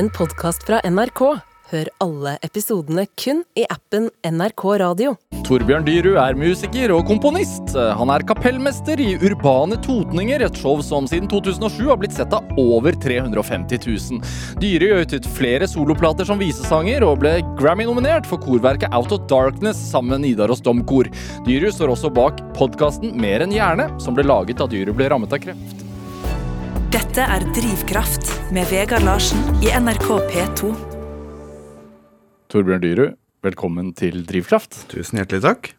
en podkast fra NRK. Hør alle episodene kun i appen NRK Radio. Torbjørn Dyrud er musiker og komponist. Han er kapellmester i Urbane Totninger, et show som siden 2007 har blitt sett av over 350 000. Dyrud har utgitt flere soloplater som visesanger, og ble Grammy-nominert for korverket Out of Darkness sammen med Nidaros Domkor. Dyrud står også bak podkasten Mer enn hjerne, som ble laget da Dyrud ble rammet av kreft. Dette er Drivkraft med Vegard Larsen i NRK P2. Torbjørn Dyrud, velkommen til Drivkraft. Tusen hjertelig takk.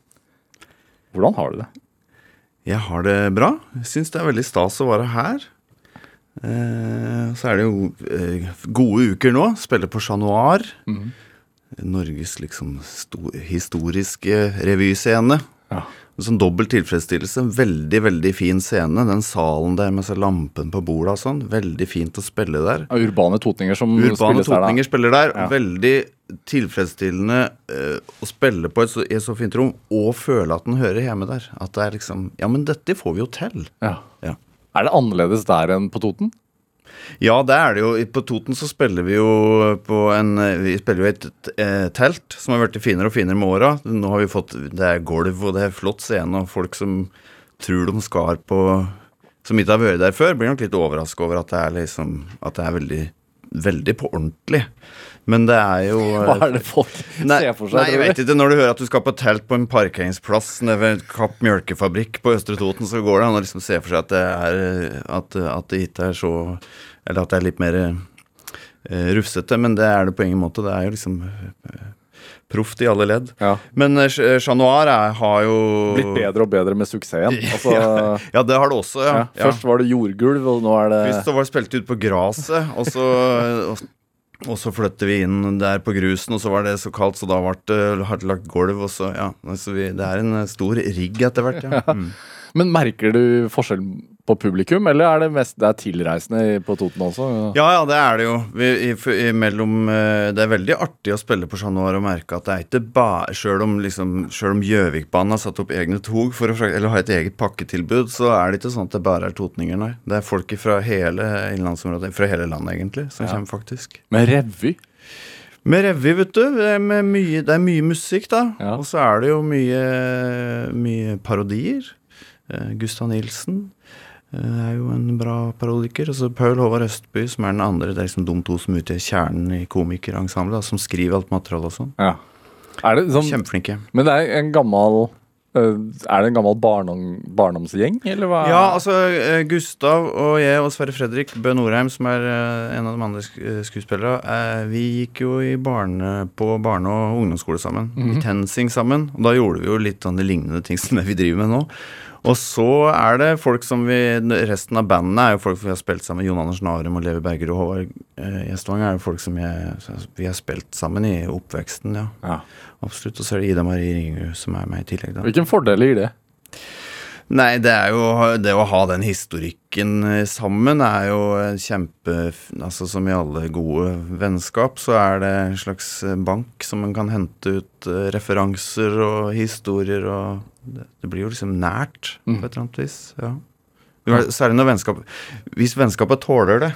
Hvordan har du det? Jeg har det bra. Syns det er veldig stas å være her. Eh, så er det jo eh, gode uker nå. Spiller på Chat Noir. Norges liksom historiske revyscene. Ja. En sånn dobbel tilfredsstillelse. En Veldig, veldig fin scene. Den salen der med lampen på bordet og sånn. Veldig fint å spille der. Ja, Urbane Totninger som Urbane spilles der, da. Totninger spiller der. Ja. Veldig tilfredsstillende uh, å spille på et så, et så fint rom og føle at den hører hjemme der. At det er liksom Ja, men dette får vi jo til. Ja. Ja. Er det annerledes der enn på Toten? Ja, det er det jo. På Toten så spiller vi jo på en Vi spiller jo i et eh, telt som har blitt finere og finere med åra. Nå har vi fått Det er gulv, og det er flott scene, og folk som tror de skal på Som ikke har vært der før, blir nok litt overraska over at det er liksom At det er veldig Veldig på ordentlig. Men det er jo Hva er det folk Nei, ser for seg? nei, jeg vet ikke. Når du hører at du skal på telt på en parkeringsplass nede ved Kapp mjølkefabrikk på Østre Toten, så går det an å liksom se for seg at det er At, at det ikke er så Eller at det er litt mer uh, rufsete, men det er det på ingen måte. Det er jo liksom eh, proft i alle ledd. Ja. Men eh, Chat Noir har jo Blitt bedre og bedre med suksessen. Altså, Ja, ja, det har det også, ja. ja. Først var det jordgulv, og nå er det Først så var det spilt ut på gresset, og så og, så flyttet vi inn der på grusen, og så var det så kaldt, så da ble det hardt lagt gulv, og så Ja. Så vi, det er en stor rigg etter hvert, ja. Mm. Men merker du forskjell på publikum, eller er det mest det er tilreisende på Toten også? Ja, ja, det er det jo. Vi, i, i, mellom, eh, det er veldig artig å spille på Chat Noir og merke at det er ikke bare Sjøl om, liksom, om Gjøvikbanen har satt opp egne tog for å, eller har et eget pakketilbud, så er det ikke sånn at det bare er totninger, nei. Det er folk fra hele innlandsområdet, fra hele landet egentlig, som Ja. kommer faktisk. Med revy? Med revy, vet du. Det er, med mye, det er mye musikk, da. Ja. Og så er det jo mye, mye parodier. Eh, Gustav Nilsen er jo en bra parodiker. Og så Paul Håvard Østby, som er den andre. Det er liksom de to som utgjør kjernen i komikerensemblet, som skriver alt materialet og sånn. Ja. Sånn, Kjempeflinke. men det er en gammel øh, Er det en gammel barndom, barndomsgjeng, eller hva? Ja, altså eh, Gustav og jeg og Sverre Fredrik Bø Norheim, som er eh, en av de andre sk eh, skuespillere, eh, vi gikk jo i barne, på barne- og ungdomsskole sammen. I TenSing sammen. Og da gjorde vi jo litt sånne lignende ting som det vi driver med nå. Og så er det folk som vi Resten av bandene er jo folk vi har spilt sammen. Jon Anders Narum og Levi Berger og Håvard eh, Gjestvang er jo folk som jeg, vi har spilt sammen i oppveksten, ja. Ja. Absolutt. Og så er det Ida Marie Ringerud som er med i tillegg, da. Hvilken fordel gir det? Nei, det er jo Det å ha den historikken eh, sammen er jo kjempe Altså som i alle gode vennskap, så er det en slags eh, bank som man kan hente ut referanser og historier og Det, det blir jo liksom nært på et eller annet vis. Ja. Særlig når vennskap Hvis vennskapet tåler det,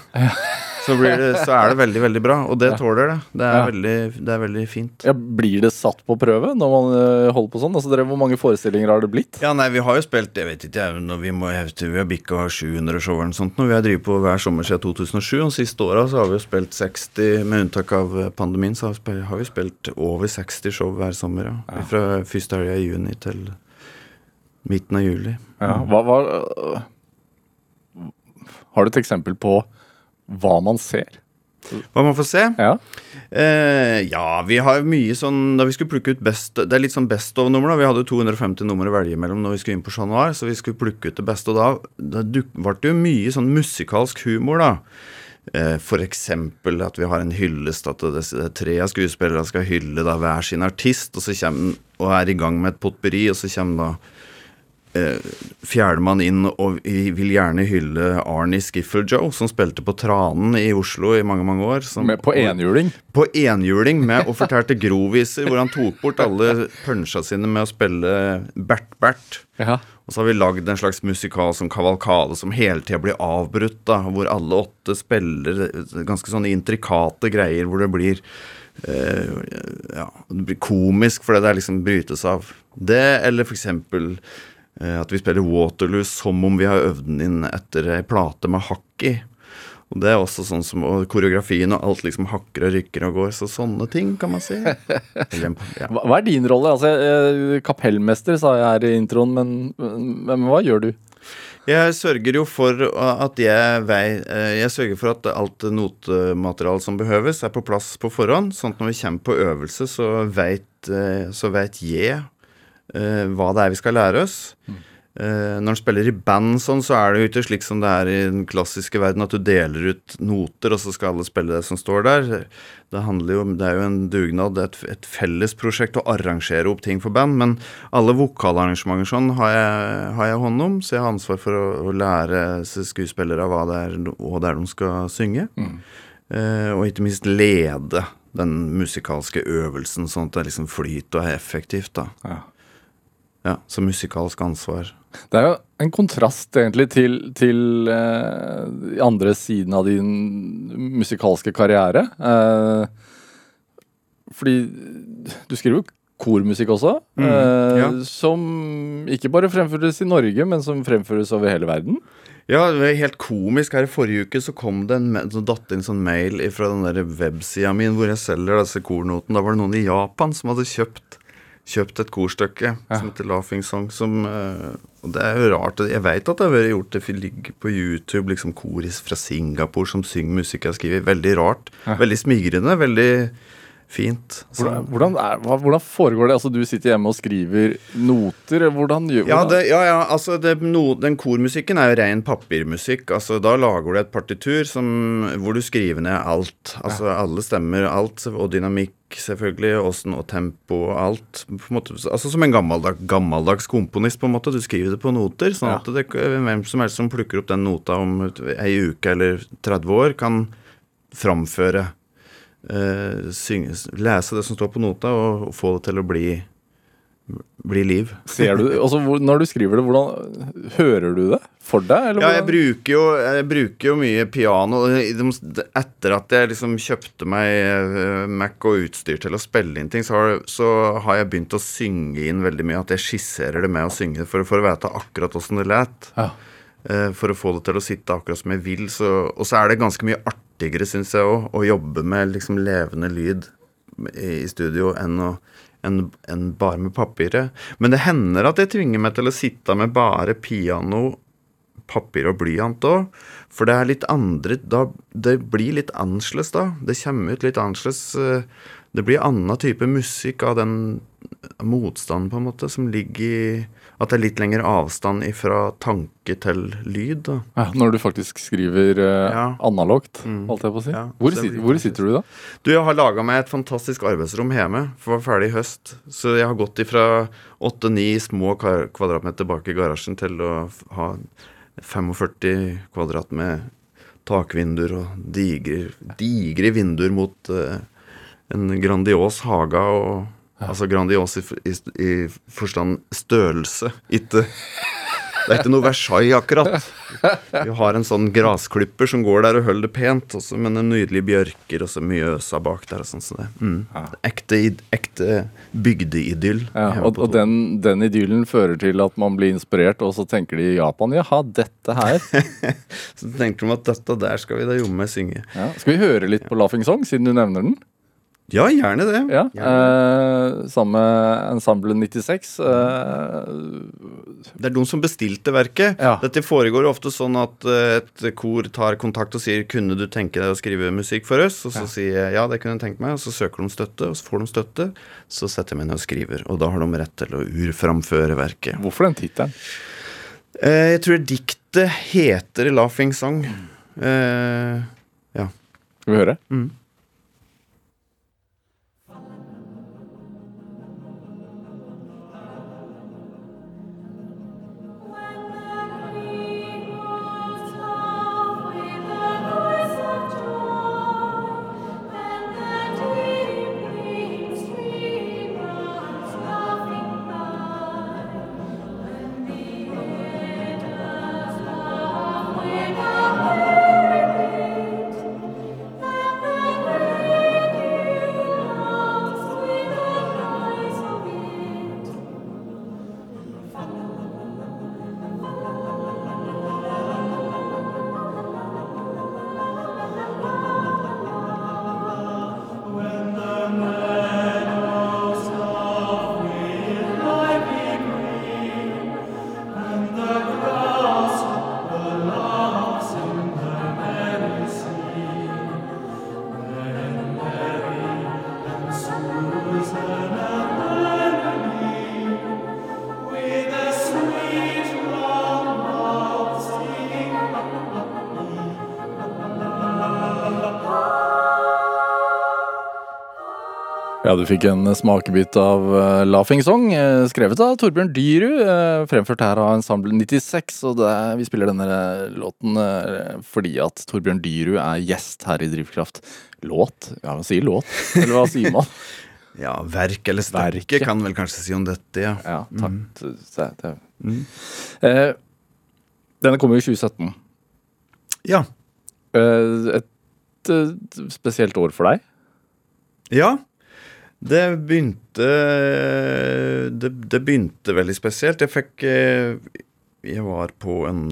så, blir det, så er det veldig, veldig bra. Og det tåler det. Det er, Ja. veldig, det er veldig fint. Ja, blir det satt på prøve når man øh, holder på sånn? Altså, dere, Hvor mange forestillinger har det blitt? Ja, nei, vi har jo spilt Jeg vet ikke, jeg, når vi, må, jeg vet vi har bikka 700 show eller noe sånt. Når Vi har drevet på hver sommer siden 2007. Og siste åra så har vi jo spilt 60, med unntak av eh, pandemien, så har vi spilt, har vi spilt over 60 show hver sommer. Ja. Fra første helga i juni til midten av juli. Ja, hva, var har du et eksempel på hva man ser? Hva man får se? Ja, Eh, ja, vi har mye sånn Da vi skulle plukke ut best Det er litt sånn best of-nummer. da Vi hadde jo 250 nummer å velge mellom når vi skulle inn på Chat Noir, så vi skulle plukke ut det beste. Og da, da ble det jo mye sånn musikalsk humor, da. Eh, eksempel at vi har en hyllest, at det, det, tre av skuespillerne skal hylle da hver sin artist, og så kommer og er i gang med et potpurri, og så kommer da eh, fjerdemann inn og vil gjerne hylle Arnie Skiffle-Joe, som spilte på Tranen i Oslo i mange mange år. Som, Med, på enhjuling. På enhjuling med og fortalte groviser, hvor han tok bort alle punsja sine med å spille Bert-Bert. Ja. Og så har vi lagd en slags musikal som kavalkade som hele tida blir avbrutt, da, hvor alle åtte spiller ganske sånne intrikate greier hvor det blir Uh, ja, det blir komisk fordi det er liksom brytes av det, eller for eksempel eh, at vi spiller Waterloo som om vi har øvd den inn etter ei plate med hakk i. Og det er også sånn som og koreografien og alt liksom hakker og rykker og går. Så sånne ting, kan man si. Ja. Hva, er din rolle? Altså, eh, kapellmester sa jeg her i introen, men, men hva gjør du? Jeg sørger jo for at jeg vei, eh, Jeg sørger for at alt notemateriale som behøves, er på plass på forhånd. Sånn at når vi kommer på øvelse, så veit eh, så vet jeg eh, hva det er vi skal lære oss. Eh, når en spiller i band sånn, så er det jo ikke slik som det er i den klassiske verden, at du deler ut noter, og så skal alle spille det som står der. Det handler jo, det er jo en dugnad, et, et fellesprosjekt å arrangere opp ting for band. Men alle vokalarrangementer sånn har jeg, har jeg hånd om, så jeg har ansvar for å, å lære skuespillere hva det er, og det er de skal synge. Eh, og ikke minst lede den musikalske øvelsen, sånn at det liksom flyter og er effektivt. da. Ja. Ja, Så musikalsk ansvar. Det er jo en kontrast egentlig til, til eh, andre siden av din musikalske karriere. Eh, fordi du skriver jo kormusikk også, Mm, eh, ja. som ikke bare fremføres i Norge, men som fremføres over hele verden. Ja, det var helt komisk. Her i forrige uke så kom det en så datt inn sånn mail fra den der websida mi hvor jeg selger disse kornotene. Da var det noen i Japan som hadde kjøpt, kjøpt et korstykke som heter Laughing Song. Som, eh, og det er jo rart. Jeg veit at det har vært gjort. Det ligger på YouTube liksom koris fra Singapore som synger musikk jeg har skrevet. Veldig rart. Veldig smigrende. Veldig fint. Så- Hvordan, er, hvordan foregår det? Altså Du sitter hjemme og skriver noter. Hvordan gjør Ja, det, ja, ja altså det, no, den kormusikken er jo ren papirmusikk. Altså Da lager du et partitur som, hvor du skriver ned alt. Altså alle stemmer, alt, og dynamikk selvfølgelig, åssen og tempo og alt. På måte, altså Som en gammeldag, gammeldags komponist, på en måte. Du skriver det på noter, sånn Ja. at det, hvem som helst som plukker opp den nota om ei uke eller 30 år, kan framføre eh, synge, lese det som står på nota, og få det til å bli, bli liv. Ser du, altså, når du skriver det, hvordan hører du det for deg? Eller Ja, jeg bruker jo, jeg bruker jo mye piano. Etter at jeg liksom kjøpte meg eh, Mac og utstyr til å spille inn ting, så har, så har jeg begynt å synge inn veldig mye. At jeg skisserer det med å synge for, for å vite akkurat åssen det let. Ja. Eh, For å få det til å sitte akkurat som jeg vil. Så, og så er det ganske mye artigere, syns jeg òg, å jobbe med liksom levende lyd i, i studio enn å enn enn bare med papiret. Men det hender at jeg tvinger meg til å sitte med bare piano, papir og blyant òg. For det er litt andre da, Det blir litt annerledes da. Det kommer ut litt annerledes. eh, Det blir annen type musikk av den motstanden, på en måte, som ligger i At det er litt lengre avstand ifra tanke til lyd. Ja, når du faktisk skriver eh, Ja. analogt, Mm. holdt jeg på å si. Ja, hvor, sit, hvor sitter du da? Du, jeg har laga meg et fantastisk arbeidsrom hjemme, for var ferdig i høst. Så jeg har gått ifra åtte-ni små kvadratmeter bak i garasjen til å ha 45 kvadrat med takvinduer og digre, digre vinduer mot eh, en grandios hage. og Altså grandios i, i, i forstand størrelse. Ikke Det er ikke noe Versailles, akkurat. Vi har en sånn grasklipper som går der og holder det pent, også, men en nydelig bjørker og så mye øsa bak der. og sånn så. Mm. Ekte, ekte bygdeidyll. Ja, og og den, den idyllen fører til at man blir inspirert, og så tenker de i Japan jaha, dette her. Så tenker de at dette der skal vi da jommen synge. Ja. Skal vi høre litt på Laughing Song, siden du nevner den? Ja, gjerne det. Ja, eh, Samme Ensemble 96. Eh, Det er de som bestilte verket. Ja. Dette foregår ofte sånn at eh, et kor tar kontakt og sier 'Kunne du tenke deg å skrive musikk for oss?' Og så sier jeg 'Ja, det kunne jeg tenkt meg', og så søker de støtte, og så får de støtte. Så setter jeg meg ned og skriver, og da har de rett til å urframføre verket. hvorfor den tittelen? Eh, jeg tror diktet heter 'Laughing Song'. Eh, ja. Skal vi høre? Mm. Ja, du fikk en smakebit av uh, Laughing Song, uh, skrevet av Torbjørn Dyrud. Uh, fremført her av Ensemble 96. Og det, vi spiller denne låten fordi at Torbjørn Dyrud er gjest her i Drivkraft. Låt? Ja, man sier låt? Eller hva sier man? ja, verk eller sterke kan vel kanskje si om dette, ja. Ja, takk. Mm. Mm. denne kommer jo i 2017. Ja. et spesielt år for deg? Ja. Det begynte det, det, begynte veldig spesielt. Jeg fikk eh, Jeg var på en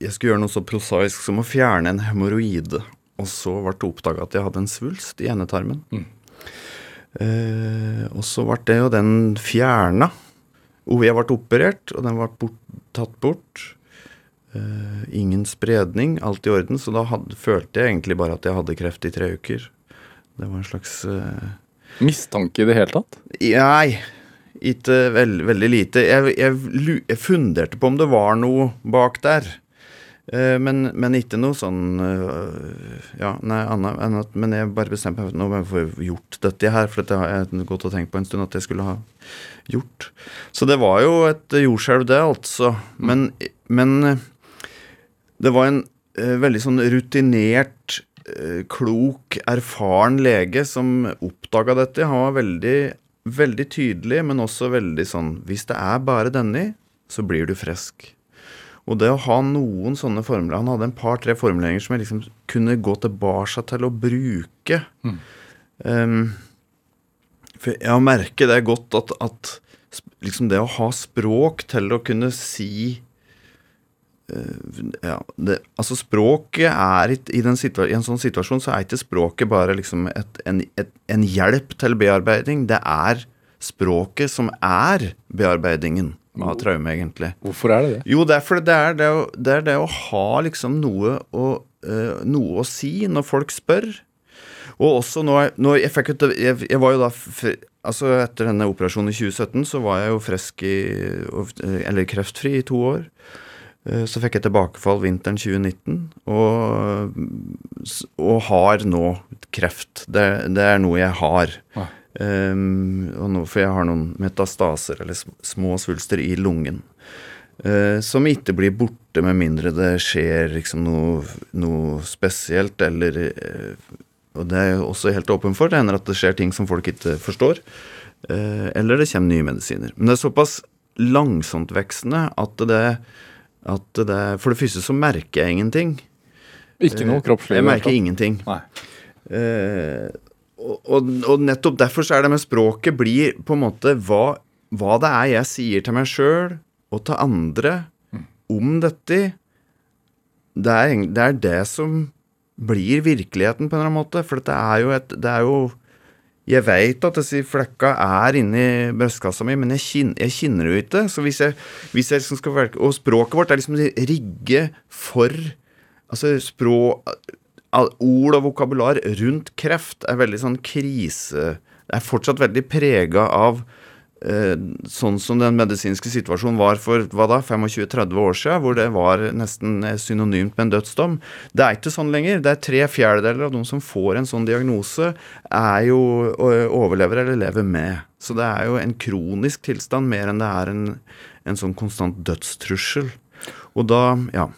Jeg skulle gjøre noe så prosaisk som å fjerne en hemoroide. Og så ble det oppdaga at jeg hadde en svulst i endetarmen. Mm. Eh, og så ble det jo den fjerna. Jeg ble operert, og den ble bort, tatt bort. Eh, ingen spredning, alt i orden. Så da hadde, følte jeg egentlig bare at jeg hadde kreft i tre uker. Det var en slags eh, Mistanke i det hele tatt? Nei, ikke veld, veldig lite. Jeg, jeg, jeg, funderte på om det var noe bak der. Uh, men, men, ikke noe sånn uh, Ja, nei, annet enn at Men jeg bare bestemte meg for nå jeg få gjort dette her, for dette har jeg gått og tenkt på en stund at jeg skulle ha gjort. Så det var jo et jordskjelv, det, altså. Men, men det var en veldig sånn rutinert Eh, klok, erfaren lege som oppdaga dette. Han var veldig, veldig tydelig, men også veldig sånn Hvis det er bare denne, så blir du frisk. Og det å ha noen sånne formler Han hadde en par-tre formuleringer som jeg liksom kunne gå tilbake til å bruke. Mm. Um, for jeg merker det godt at, at liksom det å ha språk til å kunne si Eh, ja, det, altså Språket er i, i, i, en sånn situasjon så er ikke språket bare liksom et, en, et, en, hjelp til bearbeiding. Det er språket som er bearbeidingen av traume, egentlig. Hvorfor er det det? Jo, derfor det er det, å, det, er det å ha liksom noe å, uh, noe å si når folk spør. Og også når, når jeg, fikk, jeg, jeg var jo da Altså Etter denne operasjonen i 2017 så var jeg jo frisk i Eller kreftfri i to år. Eh, så fikk jeg tilbakefall vinteren 2019, og, og har nå kreft. Det, det, er noe jeg har. Ja. Um, nå, for jeg har noen metastaser, eller små svulster, i lungen. Uh, som ikke blir borte med mindre det skjer liksom noe, noe spesielt, eller uh, Og det er jeg også helt åpen for. Det hender at det skjer ting som folk ikke forstår. Uh, eller det kommer nye medisiner. Men det er såpass langsomtveksende at det at det, For det første så merker jeg ingenting. Ikke noe kroppslig? Jeg merker ingenting. Nei. Uh, og, og, og, nettopp derfor så er det med språket blir på en måte hva, hva det er jeg sier til meg sjøl og til andre mm. om dette. Det er, det er, det som blir virkeligheten, på en eller annen måte. For det er jo et det er jo jeg veit at disse flekka er inni brystkassa mi, men jeg, kjenner, jeg kjenner det jo ikke. Så hvis jeg, hvis jeg liksom skal velge Og språket vårt er liksom rigge for Altså språk Ord og vokabular rundt kreft er veldig sånn krise er fortsatt veldig prega av sånn som den medisinske situasjonen var for hva da, 25-30 år siden, hvor det var nesten synonymt med en dødsdom. Det er ikke sånn lenger. Det er tre fjerdedeler av de som får en sånn diagnose, er jo overlever eller lever med. Så det er jo en kronisk tilstand mer enn det er en, en sånn konstant dødstrussel. Og da, ja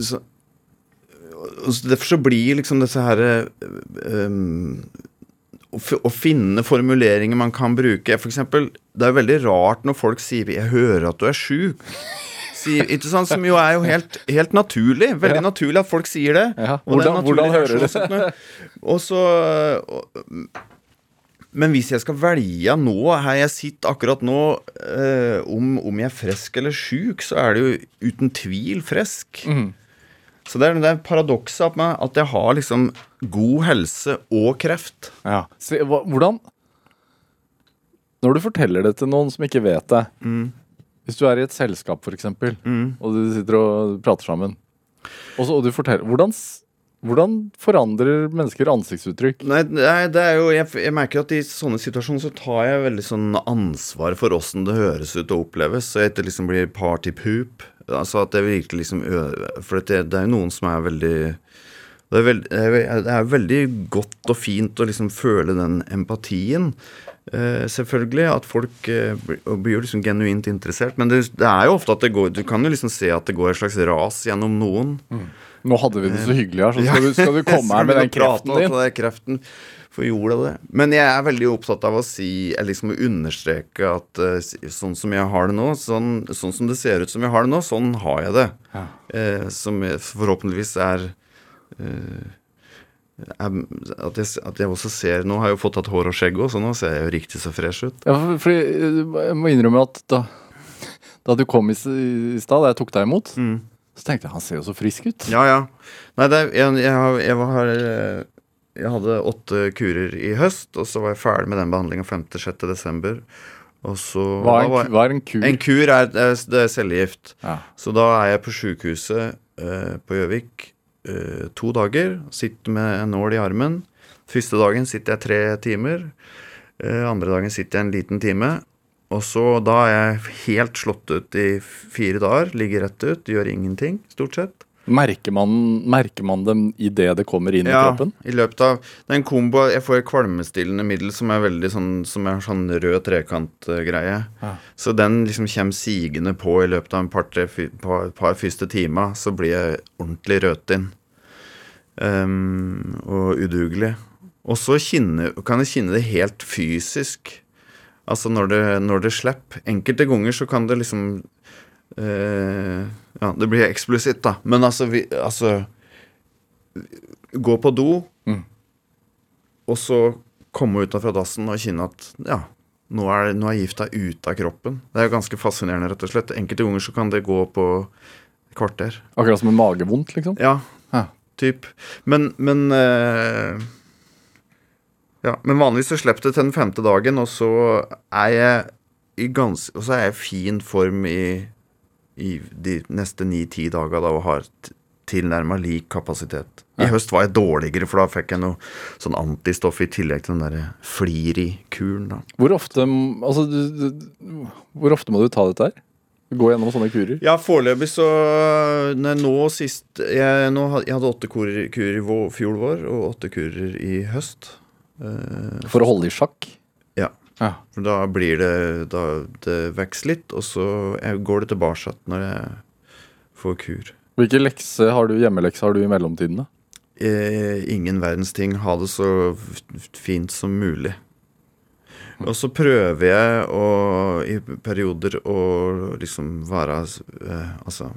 så, Derfor så blir liksom disse her um, å, finne formuleringer man kan bruke. For eksempel, det er veldig rart når folk sier 'jeg hører at du er sjuk'. Som jo er jo helt, helt naturlig. Veldig ja. naturlig at folk sier det. Ja. Hvordan, hvordan hører du det? Og så Men hvis jeg skal velge nå, her jeg sitter akkurat nå, eh, om, om, jeg er frisk eller sjuk, så er det jo uten tvil frisk. Mm. Så det er det paradokset at, at jeg har liksom god helse og kreft. Ja. Så, hvordan Når du forteller det til noen som ikke vet det mm. Hvis du er i et selskap, f.eks., mm. og du sitter og prater sammen, og, så, og du forteller hvordan, hvordan forandrer mennesker ansiktsuttrykk? Nei, det er jo, jeg, jeg, merker at i sånne situasjoner så tar jeg veldig sånn ansvar for åssen det høres ut og oppleves, så jeg ikke liksom blir partypoop. Altså at det virkelig liksom For det, det er jo noen som er veldig Det er, veld, det er veldig godt og fint å liksom føle den empatien. Eh, selvfølgelig at folk eh, blir jo liksom genuint interessert. Men det, det, er jo ofte at det går Du kan jo liksom se at det går et slags ras gjennom noen. Mm. Nå hadde vi det så hyggelig her, så skal, du, skal du komme her med den kreften din? For jorda det. Men jeg er veldig opptatt av å si, eller liksom å understreke at uh, sånn som jeg har det nå, sånn, sånn, som det ser ut som jeg har det nå, sånn har jeg det. Ja. Eh, som forhåpentligvis er uh, at jeg, at jeg, også ser Nå har jeg jo fått tatt hår og skjegg òg, så nå ser jeg jo riktig så fresh ut. Ja, for Jeg må innrømme at da, da du kom i, i stad, da jeg tok deg imot, mm. så tenkte jeg han ser jo så frisk ut. Ja, ja. Nei, det, jeg, jeg, jeg, var, jeg hadde åtte kurer i høst, og så var jeg ferdig med den behandlinga 5.-6. desember. Og så, hva, er en, hva er en kur? En kur er, det er cellegift. Ja. Så da er jeg på sjukehuset eh, på Gjøvik eh, to dager. Sitter med en nål i armen. Første dagen sitter jeg tre timer. Eh, andre dagen sitter jeg en liten time. Og så da er jeg helt slått ut i fire dager. Ligger rett ut, gjør ingenting, stort sett. Merker man, merker man dem idet det kommer inn ja, i kroppen? Ja, i løpet av Det er en kombo Jeg får et kvalmestillende middel som er veldig sånn Som er sånn rød trekantgreie. Ja. Så den liksom kommer sigende på i løpet av en par, tre, par, par første timer. Så blir jeg ordentlig rødtinn. Um, og udugelig. Og så kan jeg kjenne det helt fysisk. Altså når det, når det slipper. Enkelte ganger så kan det liksom uh, ja, det blir eksplisitt, da. Men altså, vi, altså Gå på do, mm. og så komme ut fra dassen og kjenne at ja, nå er, nå er gifta ute av kroppen. Det er jo ganske fascinerende, rett og slett. Enkelte ganger så kan det gå på et kvarter. Akkurat som en magevondt, liksom? Ja. Hæ. Typ. Men, men øh, Ja, men vanligvis så slipper det til den femte dagen, og så er jeg i ganske Og så er jeg i fin form i i de neste ni-ti dager da, og har tilnærma lik kapasitet. I ja. høst var jeg dårligere, for da fikk jeg noe sånn antistoff i tillegg til den derre Fliri-kuren. Hvor ofte altså, du, du, hvor ofte må du ta dette her? Gå gjennom sånne kurer? Ja, foreløpig så nei, Nå sist Jeg, nå, jeg hadde åtte kurer, kurer i fjor vår og åtte kurer i høst. Uh, For å holde i sjakk? Ja. For da blir det da Det vokser litt, og så går det tilbake når jeg får kur. Hvilke lekser har du, hjemmelekser har du i mellomtiden, da? Eh, ingen verdens ting. Ha det så fint som mulig. Og så prøver jeg å, i perioder å liksom være eh, Altså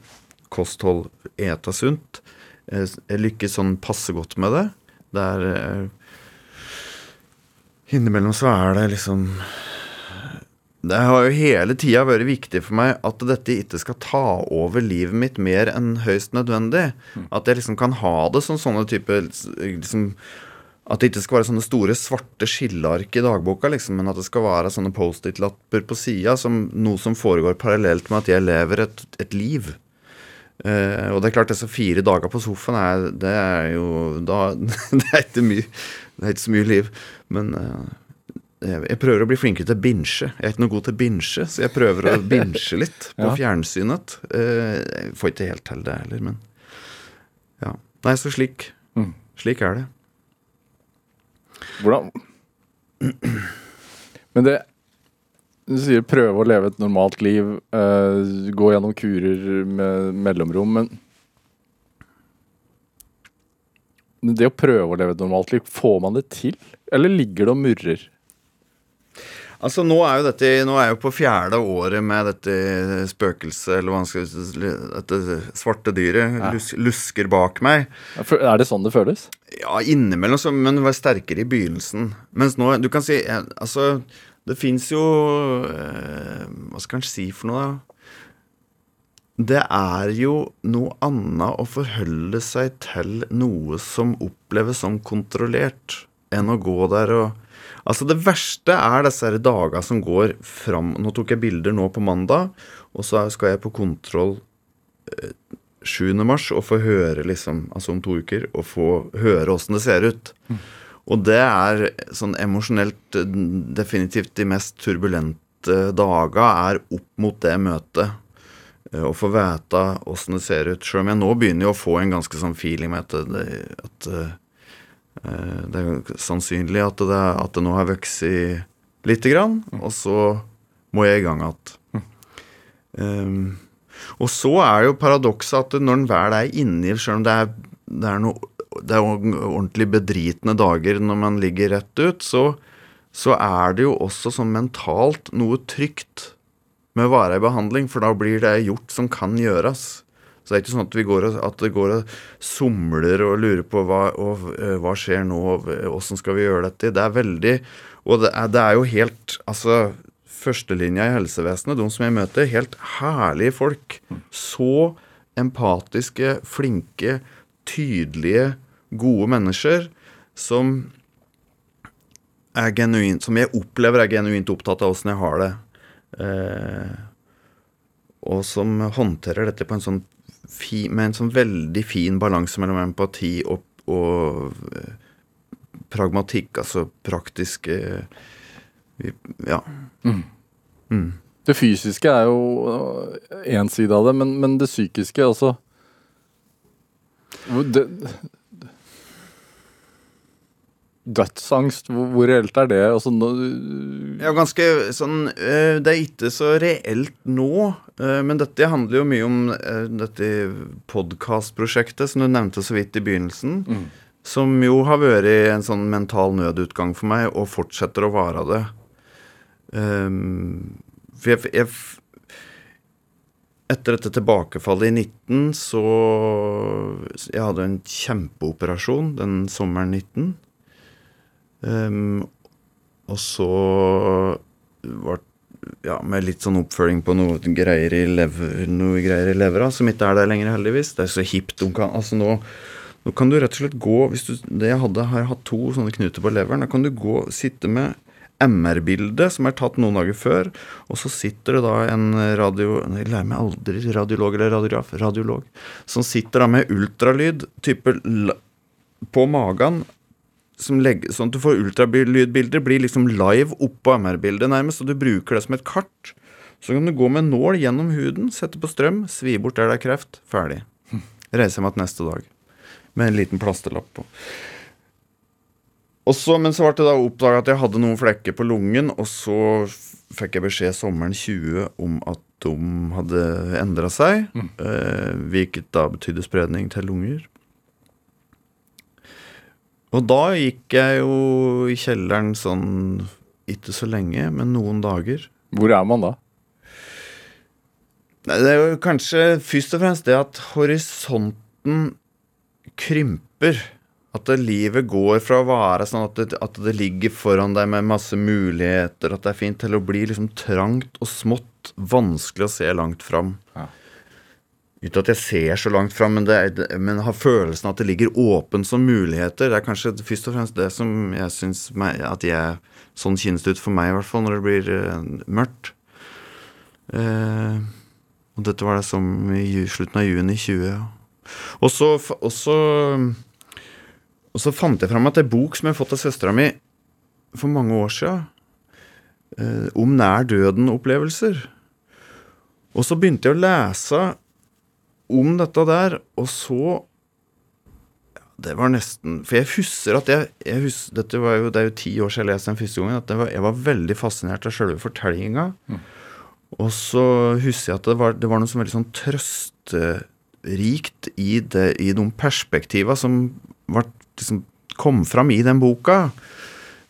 kosthold, eta sunt. Jeg, jeg lykkes sånn passe godt med det. Det er eh, Innimellom så er det liksom Det har jo hele tida vært viktig for meg at dette ikke skal ta over livet mitt mer enn høyst nødvendig. Mm. At jeg liksom kan ha det som sånne type liksom, At det ikke skal være sånne store svarte skilleark i dagboka, liksom, men at det skal være sånne Post-It-lapper på sida som noe som foregår parallelt med at jeg lever et, et liv. Uh, og det er klart, disse fire dager på sofaen er, det er jo da, Det er ikke mye Det er ikke så mye liv. Men uh, jeg, prøver å bli flinkere til å binche. Jeg er ikke noe god til å binche, så jeg prøver å binche litt på ja. fjernsynet. Uh, jeg får ikke helt til det heller, men ja. Nei, så slik. Mm. Slik er det. Hvordan Men det du sier prøve å leve et normalt liv, uh, gå gjennom kurer med mellomrom, men det å prøve å leve et normalt liv, får man det til? Eller ligger det og murrer? Altså Nå er jo dette Nå er jo på fjerde året med dette spøkelset, eller hva skal si Dette svarte dyret ja. lus, lusker bak meg. Er det sånn det føles? Ja, innimellom, så, men det var sterkere i begynnelsen. Mens nå Du kan si Altså det fins jo eh, Hva skal en si for noe, da? Det er jo noe annet å forholde seg til noe som oppleves som kontrollert, enn å gå der og Altså, det verste er disse dagene som går fram Nå tok jeg bilder nå på mandag, og så skal jeg på kontroll eh, 7. mars og få høre, liksom, altså om to uker, og få høre åssen det ser ut. Mm. Og det er sånn emosjonelt eh, definitivt de mest turbulente daga er opp mot det møtet. Eh, og få vite åssen det ser ut. Sjøl om jeg nå begynner å få en ganske sånn feeling med at det, at, uh, det er sannsynlig at det, at det nå har vokst lite grann, og så må jeg i gang igjen. Um, og så er det jo paradokset at når en vel er inni, sjøl om det er, det er noe det er ordentlig bedritne dager når man ligger rett ut, så, så er det jo også sånn mentalt noe trygt med å være i behandling, for da blir det gjort som kan gjøres. Så det er ikke sånn at, vi går og, at det går og somler og lurer på hva, og, uh, hva skjer nå, åssen skal vi gjøre dette. Det er veldig Og det er, det er jo helt Altså, førstelinja i helsevesenet, de som jeg møter, helt herlige folk. Så empatiske, flinke, tydelige, gode mennesker som er genuint Som jeg opplever er genuint opptatt av åssen jeg har det. Eh, og som håndterer dette på en sånn fi, med en sånn veldig fin balanse mellom empati og, og eh, pragmatikk, altså praktisk Ja. Mm. Mm. Det fysiske er jo én side av det, men, men det psykiske, altså det, Dødsangst, hvor, hvor, reelt er det? Altså, no, ja, ganske sånn eh, Det er ikke så reelt nå, eh, men dette handler jo mye om eh, dette podkastprosjektet som du nevnte så vidt i begynnelsen. Mm. Som jo har vært en sånn mental nødutgang for meg, og fortsetter å være det. Um, for jeg, jeg, Etter dette tilbakefallet i 19 så Jeg hadde en kjempeoperasjon den sommeren 19. Um, og så var ja, med litt sånn oppfølging på noe greier i, lever, levera, som ikke er der lenger, heldigvis. Det er så hipt. Altså nå, nå kan du rett og slett gå hvis du, Det jeg hadde, har jeg hatt to sånne knuter på leveren. Da kan du gå, sitte med MR-bilde som er tatt noen dager før, og så sitter det da en radio... Jeg lærer meg aldri radiolog eller radiograf. Radiolog. Som sitter da med ultralyd type på magen legger, sånn at du får ultralydbilder, blir liksom live oppå MR-bildet nærmest, og du bruker det som et kart. Så kan du gå med nål gjennom huden, sette på strøm, svi bort der det er kreft. Ferdig. Reise hjem igjen neste dag med en liten plasterlapp på. Og så, men så ble det da oppdaga at jeg hadde noen flekker på lungen, og så fikk jeg beskjed sommeren 20 om at de hadde endra seg, mm. eh, hvilket da betydde spredning til lunger. Og da gikk jeg jo i kjelleren sånn ikke så lenge, men noen dager. Hvor er man da? Det er jo kanskje først og fremst det at horisonten krymper. At livet går fra å være sånn at det, at det, ligger foran deg med masse muligheter, at det er fint, til å bli liksom trangt og smått, vanskelig å se langt fram. Ja. Ikke at jeg ser så langt fram, men, men har følelsen at det ligger åpent som muligheter. Det er kanskje først og fremst det som jeg syns at jeg Sånn kjennes det ut for meg, i hvert fall, når det blir uh, mørkt. Uh, og dette var det som i slutten av juni 20. Ja. Og så, og så, og så fant jeg fram at er bok som jeg har fått av søstera mi for mange år sia, eh, om nær døden-opplevelser. Og så begynte jeg å lese om dette der, og så Det var nesten For jeg husker at jeg, jeg husker, dette var jo, Det er jo ti år siden jeg leste den første gangen. at var, Jeg var veldig fascinert av selve fortellinga. Mm. Og så husker jeg at det var, det var noe som veldig sånn trøsterikt i, det, i de perspektiva som var, liksom, kom fram i den boka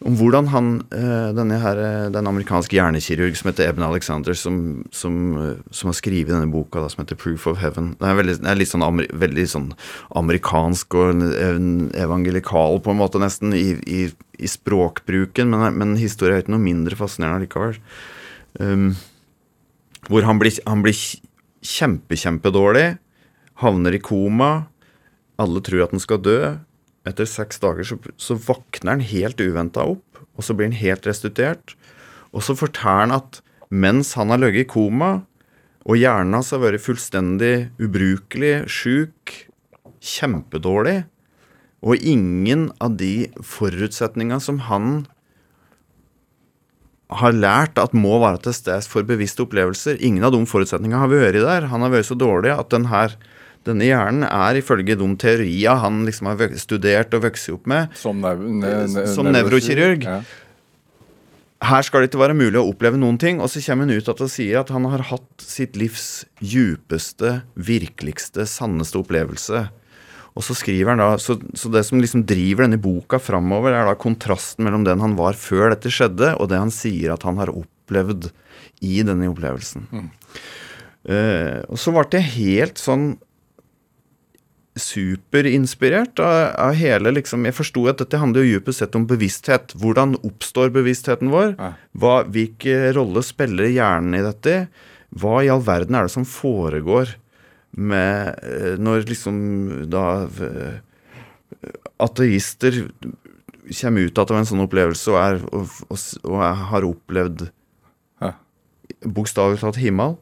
om hvordan han, eh, denne her, eh, den amerikanske hjernekirurg som heter Eben Alexander, som, som, eh, som har skrevet denne boka da, som heter Proof of Heaven Det er, veldig, det er litt sånn, veldig sånn amerikansk og evangelikal på en måte nesten i, i, i språkbruken, men, men historien er ikke noe mindre fascinerende likevel. Um, hvor han blir, han blir kjempe, kjempedårlig, havner i koma, alle tror at han skal dø etter seks dager så, så våkner han helt uventa opp, og så blir han helt restituert. Og så forteller han at mens han har ligget i koma, og hjernen hans har vært fullstendig ubrukelig, sjuk, kjempedårlig, og ingen av de forutsetningene som han har lært at må være til stede for bevisste opplevelser. Ingen av de forutsetningene har vært der. Han har vært så dårlig at den her, denne hjernen er ifølge de teorier han liksom har studert og vokst opp med, Som, nev ne ne Som nevrokirurg. Ja. her skal det ikke være mulig å oppleve noen ting. Og så kommer han ut at og sier at han har hatt sitt livs djupeste, virkeligste, sanneste opplevelse. Og så skriver han da, så, så det som liksom driver denne boka framover, er da kontrasten mellom den han var før dette skjedde, og det han sier at han har opplevd i denne opplevelsen. Eh, og så ble jeg helt sånn superinspirert av, av hele liksom Jeg forsto at dette handler jo dypest sett om bevissthet. Hvordan oppstår bevisstheten vår? Hva, hvilke rolle spiller hjernen i dette? Hva i all verden er det som foregår med eh, Når liksom da eh, ateister kommer ut av en sånn opplevelse og, er, og, og, og har opplevd Ja. bokstavelig talt himmel.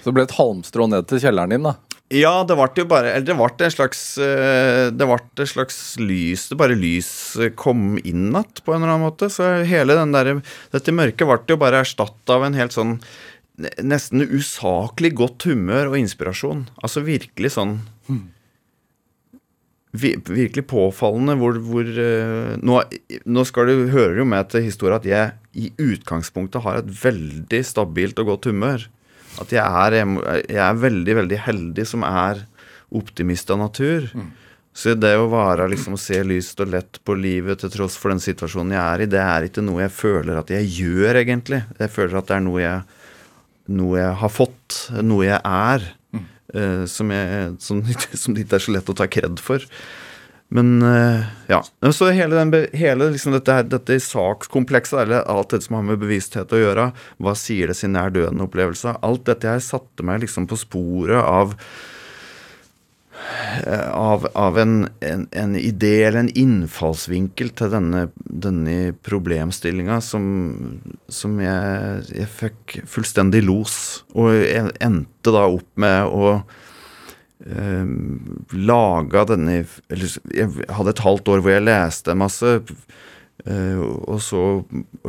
Så det ble et halmstrå ned til kjelleren din, da. Ja, det ble jo bare Eller det ble en slags eh, Det ble et slags lys Det bare lys kom inn igjen, på en eller annen måte. Så hele den der Dette mørket ble jo bare erstatta av en helt sånn Nesten usaklig godt humør og inspirasjon. Altså virkelig sånn vi- Virkelig påfallende hvor, hvor eh, nå, nå skal du hører jo med til historien at jeg i utgangspunktet har et veldig stabilt og godt humør. At jeg er, jeg er veldig, veldig heldig som er optimist av natur. Så det å være liksom å se lyst og lett på livet til tross for den situasjonen jeg er i, det er ikke noe jeg føler at jeg gjør, egentlig. Jeg føler at det er noe jeg, noe jeg har fått, noe jeg er. eh, som, jeg, som, som det ikke er så lett å ta kred for. Men eh, ja. Så hele, den, hele liksom dette, dette sakskomplekset, eller alt dette som har med bevissthet å gjøre, hva sier det sin nær døden-opplevelse, alt dette her satte meg liksom på sporet av eh, av, av en, en, en idé eller en innfallsvinkel til denne, denne problemstillinga som, som jeg, jeg fikk fullstendig los. Og jeg endte da opp med å eh, laga denne eller, Jeg hadde et halvt år hvor jeg leste masse. Uh, og så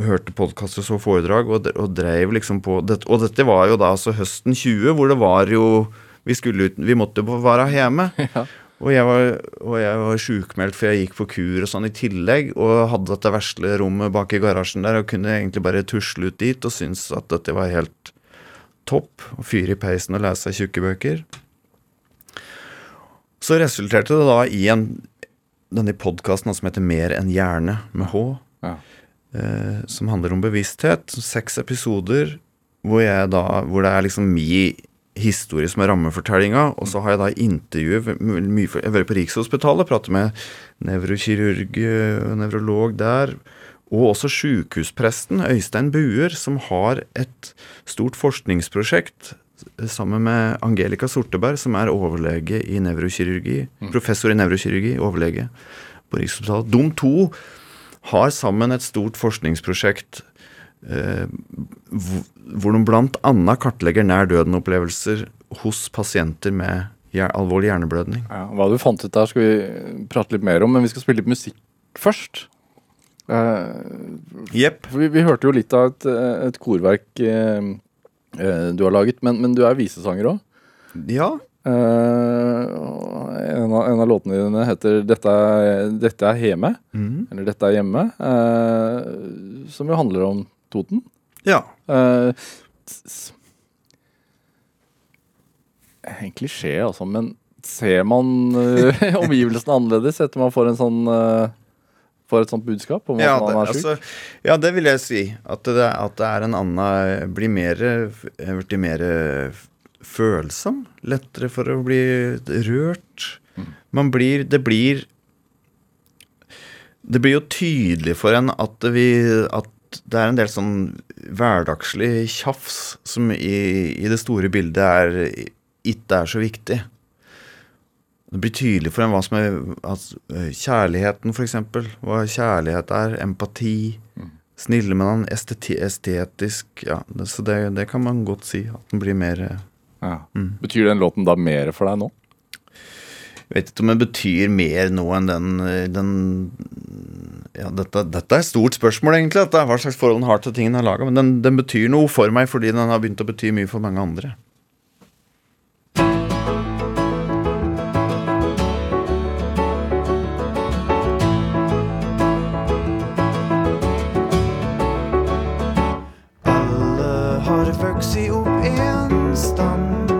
hørte podkaster og så foredrag, og, og dreiv liksom på det, Og dette var jo da altså høsten 20, hvor det var jo Vi skulle ut, vi måtte være hjemme. Og jeg var, og jeg var sjukmeldt for jeg gikk på kur og sånn i tillegg, og hadde dette vesle rommet bak i garasjen der og kunne egentlig bare tusle ut dit og syntes at dette var helt topp. Å fyre i peisen og lese tjukke bøker. Så resulterte det da i en, denne podkasten som heter Mer enn hjerne, med H, Ja. eh, som handler om bevissthet. Seks episoder hvor, jeg da, hvor det er liksom min historie som er rammefortellinga, og så har jeg da intervjuet mye Jeg har vært på Rikshospitalet, pratet med nevrokirurg og nevrolog der. Og også sjukehuspresten Øystein Buer, som har et stort forskningsprosjekt sammen med Angelica Sorteberg, som er overlege i nevrokirurgi. Professor i nevrokirurgi, overlege på Rikshospitalet. De to har sammen et stort forskningsprosjekt eh, hvor- de bl.a. kartlegger nær døden-opplevelser hos pasienter med alvorlig hjerneblødning. Ja, hva du fant ut der, skal vi prate litt mer om, men vi skal spille litt musikk først. Eh, Jepp. for vi, vi hørte jo litt av et, eh, et korverk eh, du har laget, men, men du er visesanger òg. Ja. en, av, en av låtene dine heter 'Dette er, dette er hjemme', mm. eller 'Dette er hjemme', uh, som jo handler om Toten. ja. Uh, En klisjé, altså, men ser man eh, omgivelsene annerledes etter man får en sånn eh, Får et sånt budskap om at Ja, man er syk? altså, ja, det vil jeg si. At det, at det er en annen Blir mer Blitt mer følsom. Lettere for å bli rørt. Man blir Det blir Det blir jo tydelig for en at vi, at det er en del sånn hverdagslig tjafs som i, i det store bildet er ikke er så viktig. Det blir tydelig for en hva som er altså, eh, Kjærligheten, eksempel. Hva kjærlighet er. Empati. Snille med noen. Esteti estetisk. Ja, det, så det, det kan man godt si. At den blir mer ja. mm. Betyr den låten da mer for deg nå? Jeg vet ikke om den betyr mer nå enn den, eh, den Ja, dette, dette er et stort spørsmål, egentlig. Dette hva slags forhold den har til tingene den har laga. Men den, den betyr noe for meg fordi den har begynt å bety mye for mange andre. Har vokst opp en stand.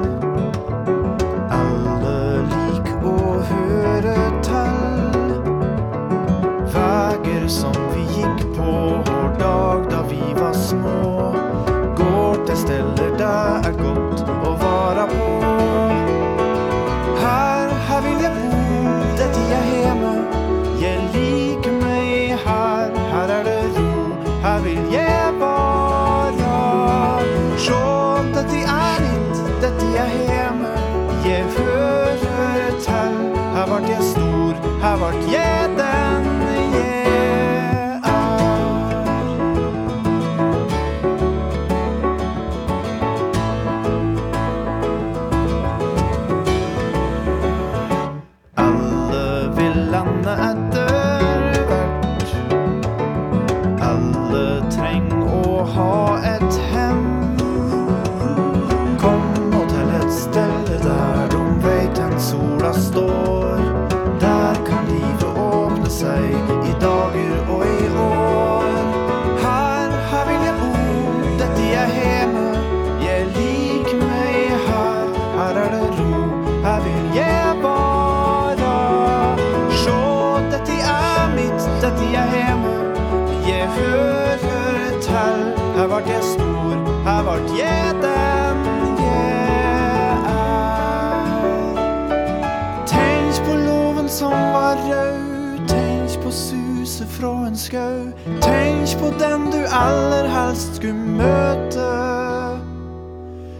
Suset skau. Tenk på den du aller helst skulle møte.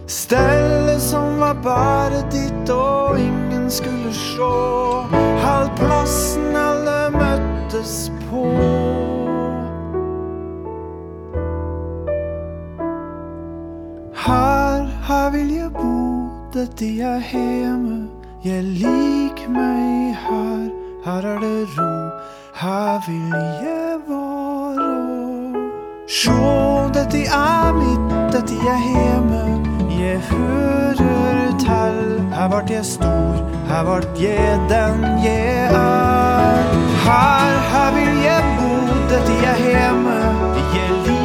Stellet som var bare ditt og ingen skulle sjå. Halv plassen alle møttes på. Her, her vil jeg bo, dette er hjemme. Jeg liker meg her, her er det ro. Her vil jeg være. Sjå, dette er mitt, dette er hjemme. Jeg hører til. Her vart jeg stor, her vart jeg den jeg er. Her, her vil jeg bo, dette er hjemme. Jeg liker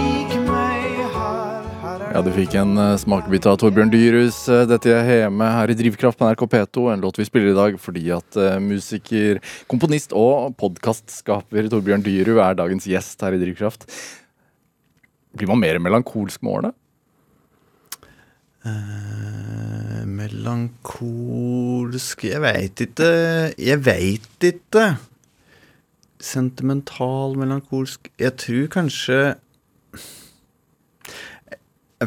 Ja, du fikk en eh, smakebit av Torbjørn Dyrhus. Eh, Dette er hjemme her i Drivkraft på NRK P2. En låt vi spiller i dag fordi at eh, musiker, komponist og podkastskaper Torbjørn Dyrud er dagens gjest her i Drivkraft. Blir man mer melankolsk med årene? Eh, melankolsk Jeg veit ikke. Jeg veit ikke. Sentimental, melankolsk Jeg tror kanskje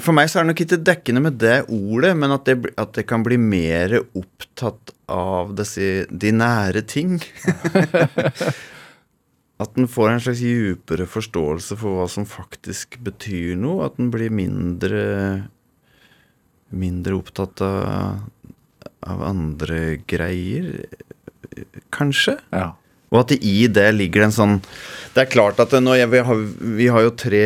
For meg så er det nok ikke dekkende med det ordet, men at det, at det kan bli mer opptatt av disse, de nære ting. At den får en slags djupere forståelse for hva som faktisk betyr noe. At den blir mindre mindre opptatt av, av andre greier, kanskje. Ja. Og at i det ligger det en sånn Det er klart at jeg, vi, har, vi har jo tre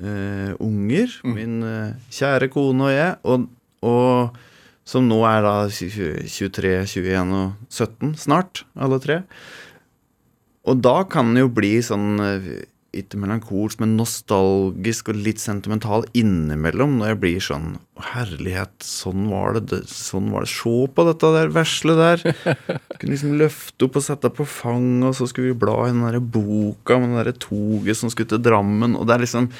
eh, unger. Min eh, kjære kone og jeg. Og, og som nå er da 23, 21 og 17 snart, alle tre. Og da kan det jo bli sånn eh, ikke melankolsk, men nostalgisk og litt sentimental innimellom. Når jeg blir sånn Herlighet, sånn var det. sånn var det. Se på dette der vesle der. Kunne liksom løfte opp og sette på fanget, og så skulle vi bla i den der boka med det der toget som skulle til Drammen. Og det er liksom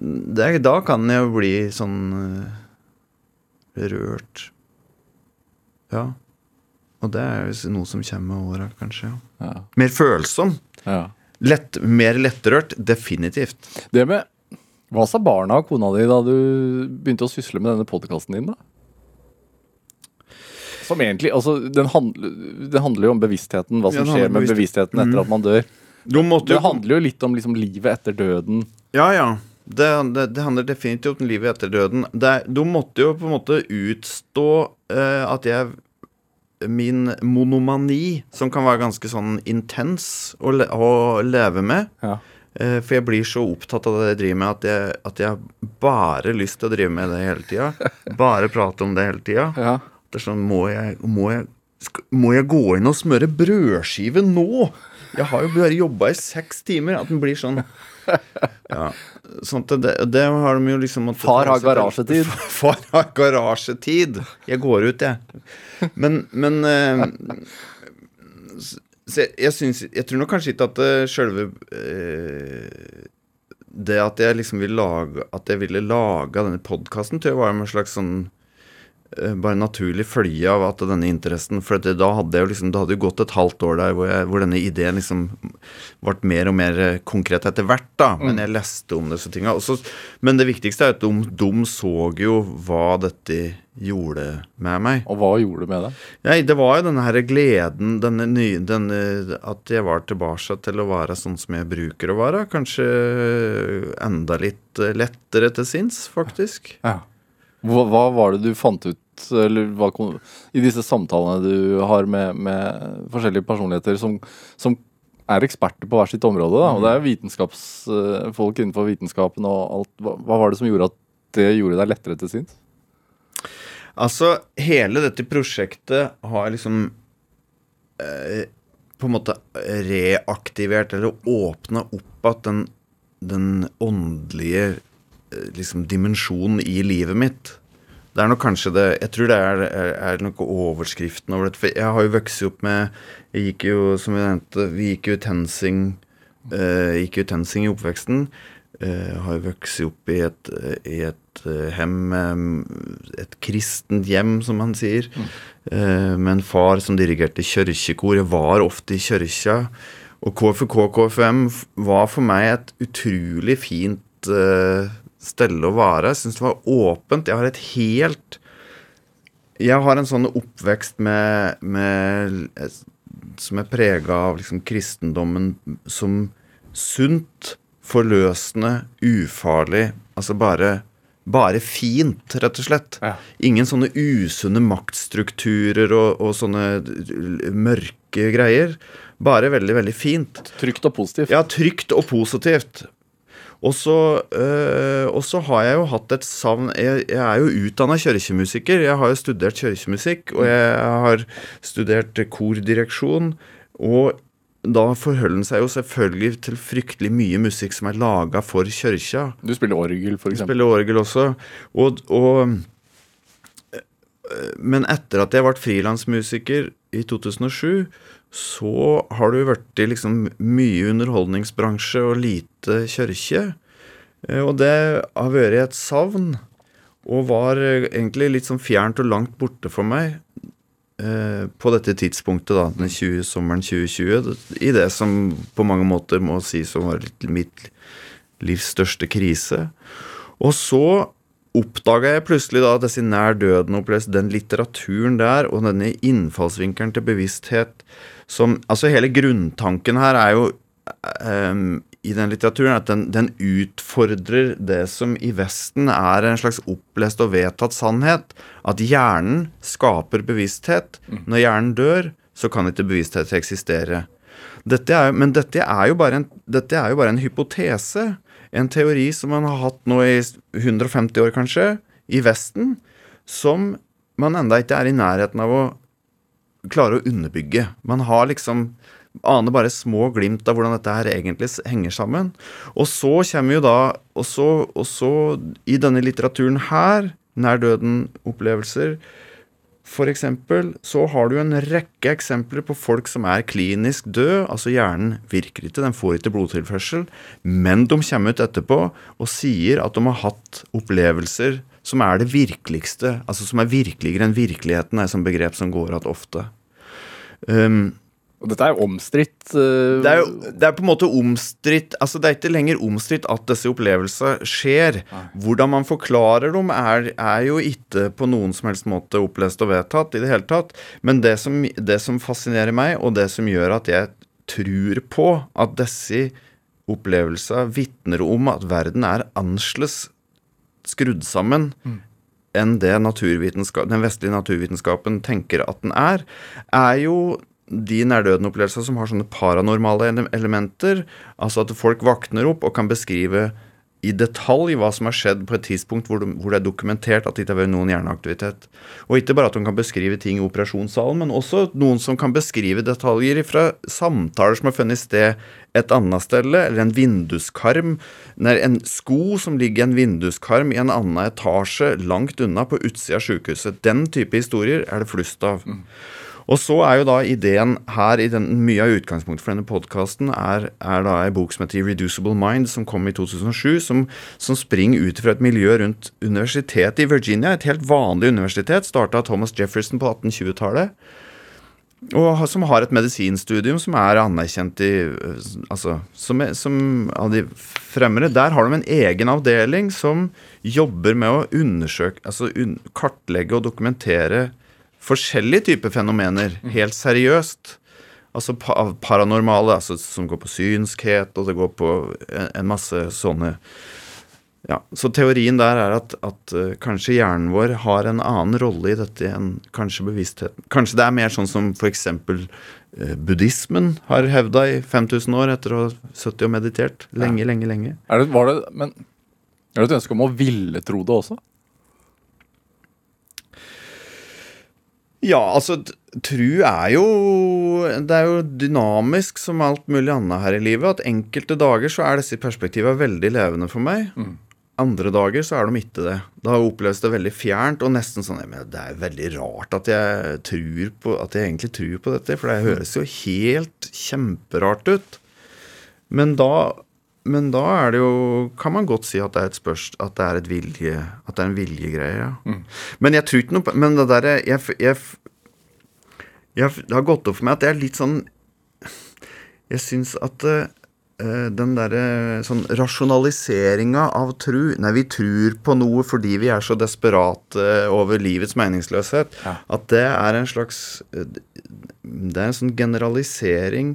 det Da kan jeg jo bli sånn eh, rørt. Ja. Og det er jo noe som kommer med åra, kanskje. Ja. Ja. Mer følsom. ja. Lett, mer lettrørt. Definitivt. Det med Hva sa barna og kona di da du begynte å sysle med denne podkasten din, da? Som egentlig Altså, den, handl, den handler jo om bevisstheten, hva som ja, skjer med bevisstheten etter Mm. at man dør. Måtte Det handler jo litt om liksom livet etter døden. Ja, ja. Det, det, det handler definitivt om livet etter døden. Det, du måtte jo på en måte utstå eh, at jeg min monomani, som kan være ganske sånn intens å, le å leve med. Ja. Eh, For jeg blir så opptatt av det jeg driver med, at jeg, at jeg har bare lyst til å drive med det hele tida. Bare prate om det hele tida. Ja. Det er sånn, må jeg, må jeg må jeg gå inn og smøre brødskive nå? Jeg har jo bare jobba i seks timer. At den blir sånn Ja. At det, det har de jo liksom måttet Far har garasjetid. Far har garasjetid. Jeg går ut, jeg. Men, men eh, jeg, jeg synes, Jeg tror nok kanskje ikke at uh, sjølve eh, Det at jeg liksom vil lage At jeg ville lage denne podkasten, tror jeg var en slags sånn eh, bare naturlig følge av at denne interessen For det, da hadde jo liksom Det hadde jo gått et halvt år der hvor, jeg, hvor denne ideen liksom ble mer og mer eh, konkret etter hvert, da. Men jeg leste om disse tinga. Men det viktigste er at de, de så jo hva dette gjorde med meg. Og hva gjorde du med det? Nei, det var jo denne her gleden, denne denne, At jeg var tilbake til å være sånn som jeg bruker å være. Kanskje enda litt eh, lettere til sinns, faktisk. Ja. Hva, hva var det du fant ut eller hva, i disse samtalene du har med, med forskjellige personligheter som, som er eksperter på hver sitt område? Da? Og det er vitenskapsfolk innenfor vitenskapen og alt. Hva, hva var det som gjorde at det gjorde deg lettere til sinns? Altså, hele dette prosjektet har liksom eh, på en måte reaktivert eller åpna opp at den, den åndelige liksom dimensjonen i livet mitt. Det er nok kanskje det Jeg tror det er, er, er nok overskriften over dette. For jeg har jo vokst opp med Jeg gikk jo, som vi nevnte, vi gikk jo i TenSing uh, Gikk jo TenSing i oppveksten. Uh, har jo vokst opp i et, i et eh, hem Et kristent hjem, som man sier. Eh, med en far som dirigerte kirkekor. Jeg var ofte i kirka. Og KFK KFM var for meg et utrolig fint eh, stelle og vare. Jeg syns det var åpent. Jeg har et helt Jeg har en sånn oppvekst med, med Som er prega av liksom kristendommen som sunt, forløsende, ufarlig. Altså bare bare fint, rett og slett. Ja. Ingen sånne usunne maktstrukturer og, og sånne mørke greier. Bare veldig, veldig fint. Trygt og positivt. Ja, trygt og positivt. Og så, øh, og så har jeg jo hatt et savn Jeg, jeg er jo utdanna kirkemusiker. Jeg har jo studert kirkemusikk, og jeg har studert kordireksjon. Og da forholder en seg jo selvfølgelig til fryktelig mye musikk som er laga for kirka. Du spiller orgel, for Jeg spiller orgel også. Og, og øh, Men etter at jeg ble frilansmusiker i 2007, så har det jo i liksom mye underholdningsbransje og lite kirke. Eh, Og det har vært et savn, og var egentlig litt sånn fjernt og langt borte for meg eh, på dette tidspunktet, da, den 20, sommeren 2020, i det som på mange måter må sies å være mitt livs største krise. Og så oppdaga jeg plutselig da disse nær døden-opplevelsene, den litteraturen der, og denne innfallsvinkelen til bevissthet som Altså hele grunntanken her er jo um, i den litteraturen at den, den utfordrer det som i Vesten er en slags opplest og vedtatt sannhet. At hjernen skaper bevissthet. Når hjernen dør, så kan ikke bevissthet eksistere. Dette er, men dette er, en, dette er jo bare en hypotese. En teori som man har hatt nå i 150 år, kanskje, i Vesten, som man enda ikke er i nærheten av å klare å underbygge. Man har liksom aner bare små glimt av hvordan dette her egentlig henger sammen. Og så kommer jo da Og så, i denne litteraturen her, nær døden-opplevelser, eksempel, så har du en rekke eksempler på folk som er klinisk død. Altså hjernen virker ikke, den får ikke blodtilførsel. Men de kommer ut etterpå og sier at de har hatt opplevelser som er det virkeligste. Altså som er virkeligere enn virkeligheten, er et begrep som går igjen ofte. Um, Og dette er jo omstridt. eh, det er jo det er på en måte omstridt Altså det er ikke lenger omstridt at disse opplevelsene skjer. Hvordan man forklarer dem, er, er jo ikke på noen som helst måte opplest og vedtatt i det hele tatt. Men det som, det som fascinerer meg, og det som gjør at jeg tror på at disse opplevelsene vitner om at verden er annerledes skrudd sammen enn det den vestlige naturvitenskapen tenker at den er, er jo de nærdøden-opplevelser som har sånne paranormale elementer. Altså at folk våkner opp og kan beskrive i detalj hva som har skjedd på et tidspunkt hvor, de, hvor det er dokumentert at det ikke har vært noen hjerneaktivitet. Og ikke bare at hun kan beskrive ting i operasjonssalen, men også noen som kan beskrive detaljer fra samtaler som har funnet sted et annet sted, eller en vinduskarm, nei, en sko som ligger i en vinduskarm i en annen etasje langt unna på utsida av sykehuset. Den type historier er det flust av. Og så er jo da ideen her i den, Mye av utgangspunktet for denne podkasten er, er da ei bok som heter Irreducible Mind, som kom i 2007, som, som springer ut fra et miljø rundt universitetet i Virginia. Et helt vanlig universitet, starta av Thomas Jefferson på 1820-tallet. Og som har et medisinstudium som er anerkjent i øh, Altså, som, som av de fremmere. Der har de en egen avdeling som jobber med å undersøke Altså un, kartlegge og dokumentere forskjellige typer fenomener helt seriøst. Altså pa paranormale, altså, som går på synskhet, og det går på en, masse sånne ja, Så teorien der er at, at eh, kanskje hjernen vår har en annen rolle i dette enn kanskje bevisstheten. Kanskje det er mer sånn som f.eks. Uh, buddhismen har hevda i 5000 år etter å ha sittet og meditert lenge, lenge, lenge. Er det, var det, men er det et ønske om å ville tro det også? Ja, altså tru er jo Det er jo dynamisk som alt mulig annet her i livet. At enkelte dager så er disse perspektivene veldig levende for meg. Andre dager så er de ikke det. Da oppleves det veldig fjernt og nesten sånn men Det er veldig rart at jeg tror på At jeg egentlig tror på dette, for det høres jo helt kjemperart ut. Men da men da er det jo Kan man godt si at det er et spørsmål At det er et vilje At det er en viljegreie, ja. Men jeg tror ikke noe på Men det derre jeg, jeg, jeg, Det har gått opp for meg at det er litt sånn Jeg syns at uh, den derre sånn rasjonaliseringa av tru Nei, vi tror på noe fordi vi er så desperate over livets meningsløshet. Ja. At det er en slags eh, Det er en sånn generalisering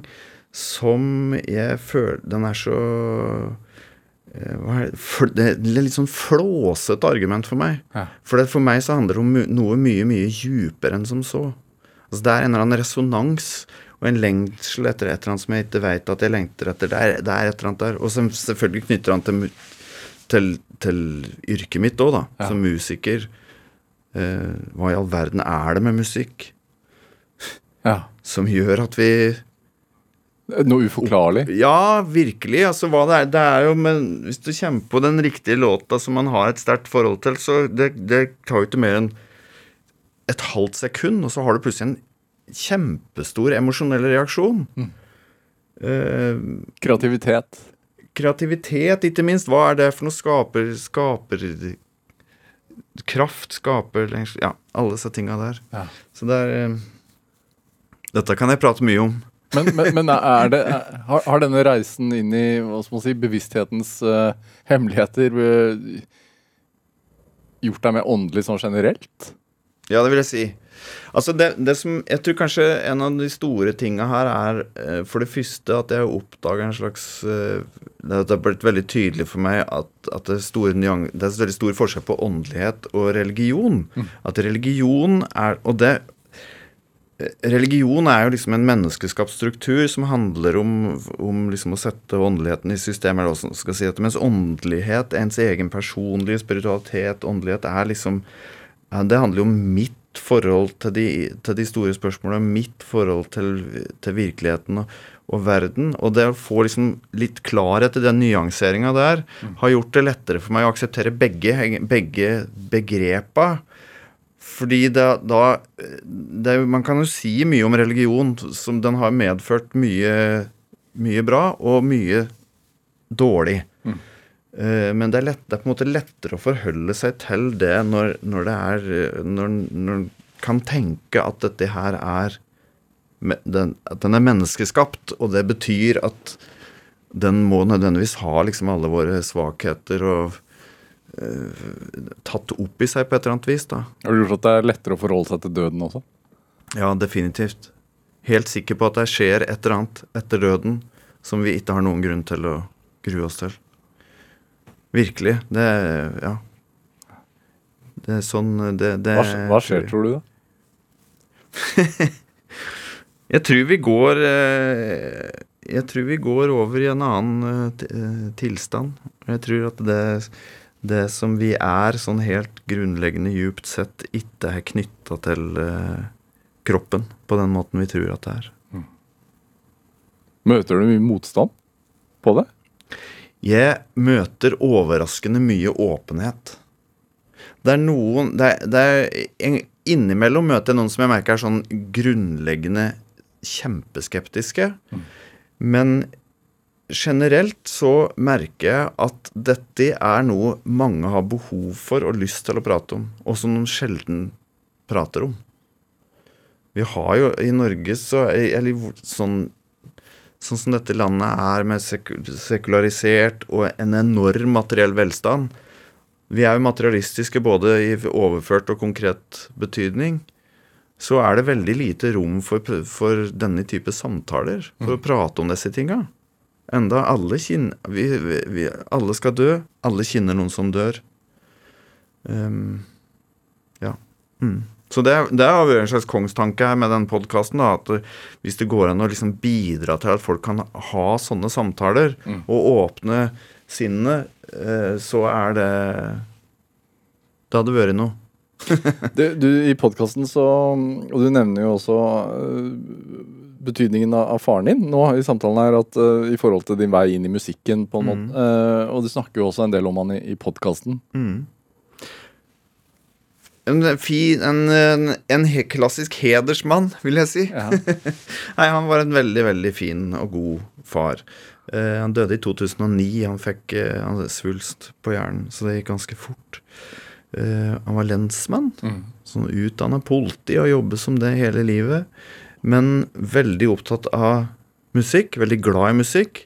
som jeg føler Den er så eh, er det? Er litt sånn flåsete argument for meg. Ja. For for meg så handler det om noe mye, mye djupere enn som så. Altså Det er en eller annen resonans og en lengsel etter et eller annet som jeg ikke vet at jeg lengter etter. Det er, det er et eller annet der. Og som selvfølgelig knytter han til, til, til yrket mitt òg, da. Ja. Som musiker. Eh, hva i all verden er det med musikk Ja. som gjør at vi Noe uforklarlig? Ja, virkelig. Altså, hva det er, det er jo Men hvis du kommer på den riktige låta som man har et sterkt forhold til, så det, det tar jo ikke mer enn et halvt sekund, og så har du plutselig en kjempestor emosjonell reaksjon. Eh, Kreativitet? kreativitet, ikke minst. Hva er det for noe skaper Skaper Kraft skaper Ja, alle disse tinga der. Ja. Så det er eh, Dette kan jeg prate mye om. Men, men, men er det, er, har, har denne reisen inn i hva skal man si, bevissthetens uh, hemmeligheter uh, gjort deg mer åndelig sånn generelt? Ja, det vil jeg si. Altså det, det som, Jeg tror kanskje en av de store tinga her er uh, for det første at jeg oppdaga en slags uh, Det har blitt veldig tydelig for meg at, at det, er store det er veldig stor forskjell på åndelighet og religion. At religion er Og det Religion er jo liksom en menneskeskapt struktur som handler om, om liksom å sette åndeligheten i system, eller hvordan skal si det. Mens åndelighet, ens egen personlige spiritualitet, åndelighet, er liksom Det handler jo om mitt forhold til de, til de store spørsmålene, mitt forhold til, til virkeligheten og, og verden. Og det å få liksom litt klarhet i den nyanseringa der, har gjort det lettere for meg å akseptere begge, begge begrepa. Fordi det, da det, Man kan jo si mye om religion som den har medført mye, mye bra og mye dårlig. Mm. men det er, lett, det er på en måte lettere å forholde seg til det når, når det er eh, Når når en kan tenke at dette her er den, At den er menneskeskapt, og det betyr at den må nødvendigvis ha liksom alle våre svakheter og eh, tatt opp i seg på et eller annet vis, da. Har det gjort at det er lettere å forholde seg til døden også? Ja, definitivt. Helt sikker på at det skjer et eller annet etter døden som vi ikke har noen grunn til å grue oss til. Virkelig. Det Ja. Det er sånn det, det Hva, hva skjer, tror du, da? Jeg tror vi går eh, Jeg tror vi går over i en annen eh, eh, tilstand. Jeg tror at det, det som vi er, sånn helt grunnleggende djupt sett, ikke er knytta til eh, kroppen på den måten vi tror at det er. Møter du mye motstand på det? Jeg møter overraskende mye åpenhet. Det er noen det er, det er, en- Innimellom møter jeg noen som jeg merker er sånn grunnleggende kjempeskeptiske. Men generelt så merker jeg at dette er noe mange har behov for og lyst til å prate om, og som de sjelden prater om. Vi har jo i Norge så Eller sånn sånn som dette landet er med sekularisert og en enorm materiell velstand. Vi er jo materialistiske både i overført og konkret betydning. Så er det veldig lite rom for, for denne type samtaler, for å prate om disse tinga. Enda alle kinn... Vi, vi, vi, alle skal dø. Alle kjenner noen som dør. Um, ja. Mm. Så det, det har vært en slags kongstanke her med den podkasten. At hvis det går an å liksom bidra til at folk kan ha sånne samtaler, og åpne sinnet, eh, så er det Det hadde vært noe. Du, du I podkasten så Og du nevner jo også øh, betydningen av, av faren din nå i samtalen her, at uh, i forhold til din vei inn i musikken, på en måte. Uh, og du snakker jo også en del om han i, i podkasten. En, fin, en, en, en he klassisk hedersmann, vil jeg si. Nei, han var en veldig, veldig fin og god far. Uh, han døde i 2009. Han fikk eh, han svulst på hjernen, så det gikk ganske fort. Eh, han var lensmann, sånn utdanna politi og jobbet som det hele livet. Men veldig opptatt av musikk, veldig glad i musikk.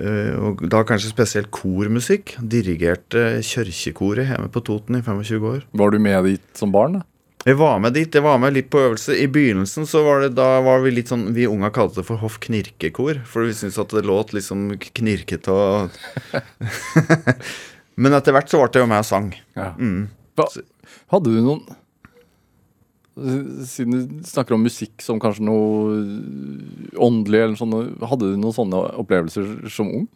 Eh, og da kanskje spesielt kormusikk. Dirigerte kirkekoret hjemme på Toten i 25 år. Var du med dit som barn? da? Jeg var med dit, jeg var med litt på øvelse. I begynnelsen så var det da var vi litt sånn Vi unga kalte det for Hoff Knirkekor, for vi syntes at det låt liksom knirkete og Men etter hvert så ble det jo med og sang. Hva, hadde du noen Siden du snakker om musikk som kanskje noe åndelig, eller sånne, hadde du noen sånne opplevelser som ung?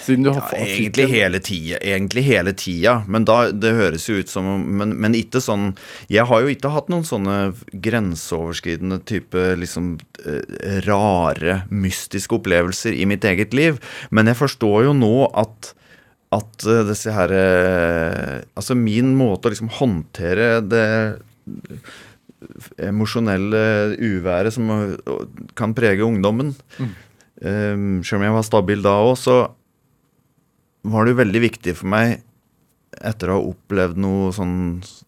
Siden du har Ja, egentlig hele tida, egentlig hele tida. Men da, det høres jo ut som men, men ikke sånn Jeg har jo ikke hatt noen sånne grenseoverskridende type liksom eh, rare, mystiske opplevelser i mitt eget liv. Men jeg forstår jo nå at at eh, disse her eh, Altså min måte å liksom håndtere det emosjonelle uværet som eh, kan prege ungdommen um, Selv om jeg var stabil da òg, så var det jo veldig viktig for meg, etter å ha opplevd noe sånn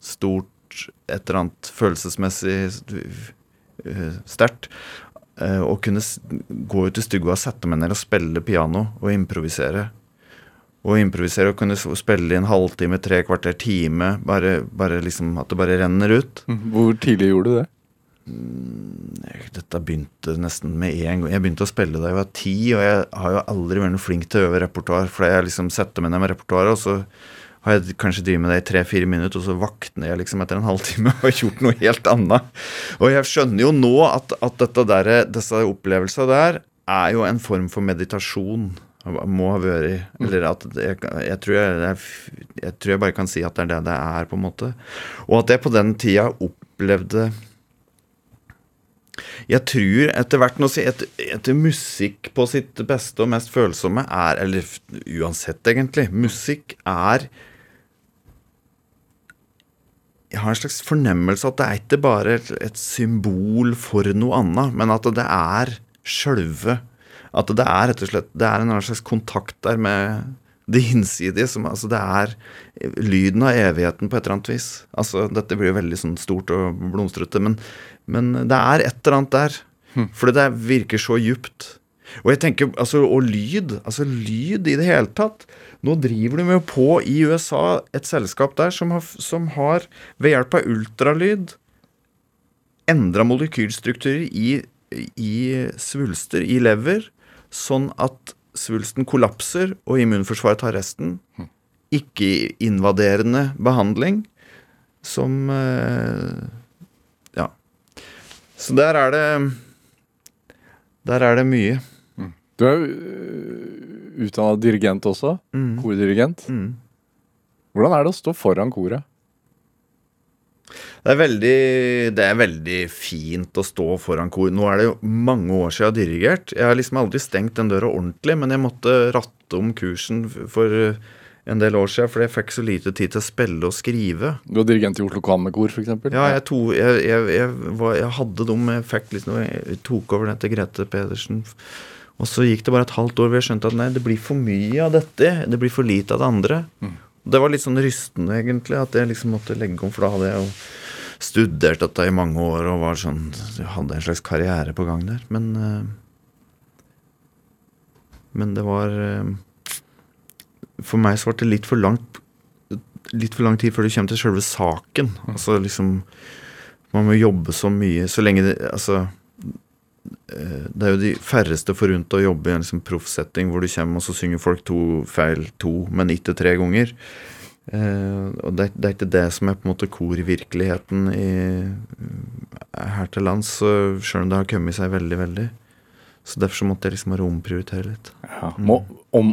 stort, et eller annet følelsesmessig sterkt, å kunne gå ut i stua og sette meg ned og spille piano og improvisere. Og improvisere og kunne spille i en halvtime, tre kvarter, time. Bare, bare liksom at det bare renner ut. Hvor tidlig gjorde du det? Dette begynte nesten med en gang. Jeg begynte å spille da jeg var ti, og jeg har jo aldri vært noe flink til å øve repertoar. For jeg liksom setter meg ned med repertoaret, og så har jeg kanskje drevet med det i tre-fire minutter, og så våkner jeg liksom etter en halvtime og har gjort noe helt annet. Og jeg skjønner jo nå at, at der, disse opplevelsene der er jo en form for meditasjon. Må ha vært Eller at jeg, jeg, tror jeg, jeg tror jeg bare kan si at det er det det er, på en måte. Og at jeg på den tida opplevde jeg tror etter hvert nå etter, etter musikk på sitt beste og mest følsomme er Eller uansett, egentlig. Musikk er Jeg har en slags fornemmelse at det er ikke bare et symbol for noe annet, men at det er sjølve At det er rett og slett Det er en annen slags kontakt der med det hinsidige. Som, altså det er lyden av evigheten på et eller annet vis. Altså Dette blir jo veldig sånn stort og blomstrete, men, men det er et eller annet der. Fordi det virker så djupt. Og jeg tenker, altså, og lyd, altså lyd i det hele tatt. Nå driver de jo på i USA et selskap der som har, som har ved hjelp av ultralyd endra molekylstrukturer i, i svulster i lever, sånn at svulsten kollapser, og immunforsvaret tar resten. Ikke-invaderende behandling som eh, Ja. Så der er det Der er det mye. Du er jo utdanna dirigent også. Kordirigent. Mm. Hvordan er det å stå foran koret? Det er, veldig, det er veldig fint å stå foran kor. Nå er det jo mange år siden jeg har dirigert. Jeg har liksom aldri stengt den døra ordentlig, men jeg måtte ratte om kursen for eh, en del år siden, fordi jeg fikk så lite tid til å spille og skrive. Du var dirigent i Oslo Kammerkor, f.eks.? Ja, jeg, to, jeg, jeg, var, jeg hadde dem, jeg fikk liksom Jeg tok over den til Grete Pedersen. Og så gikk det bare et halvt år hvor jeg skjønte at nei, det blir for mye av dette. Det blir for lite av det andre. Det var litt sånn rystende, egentlig, at jeg liksom måtte legge om, for da hadde jeg jo studert dette i mange år og var sånn hadde en slags karriere på gang der. Men eh, Men det var eh, For meg så ble det litt for langt Litt for lang tid før du kommer til selve saken. Altså liksom Man må jobbe så mye Så lenge det Altså det er jo de færreste forunt å jobbe i en liksom proffsetting hvor du kommer og så synger folk to feil to, men ikke tre ganger. Uh, og det, det er ikke det som er på en måte korvirkeligheten i, her til lands, sjøl om det har kommet seg veldig, veldig. Så derfor så måtte jeg liksom bare omprioritere litt. Ja. Må, om,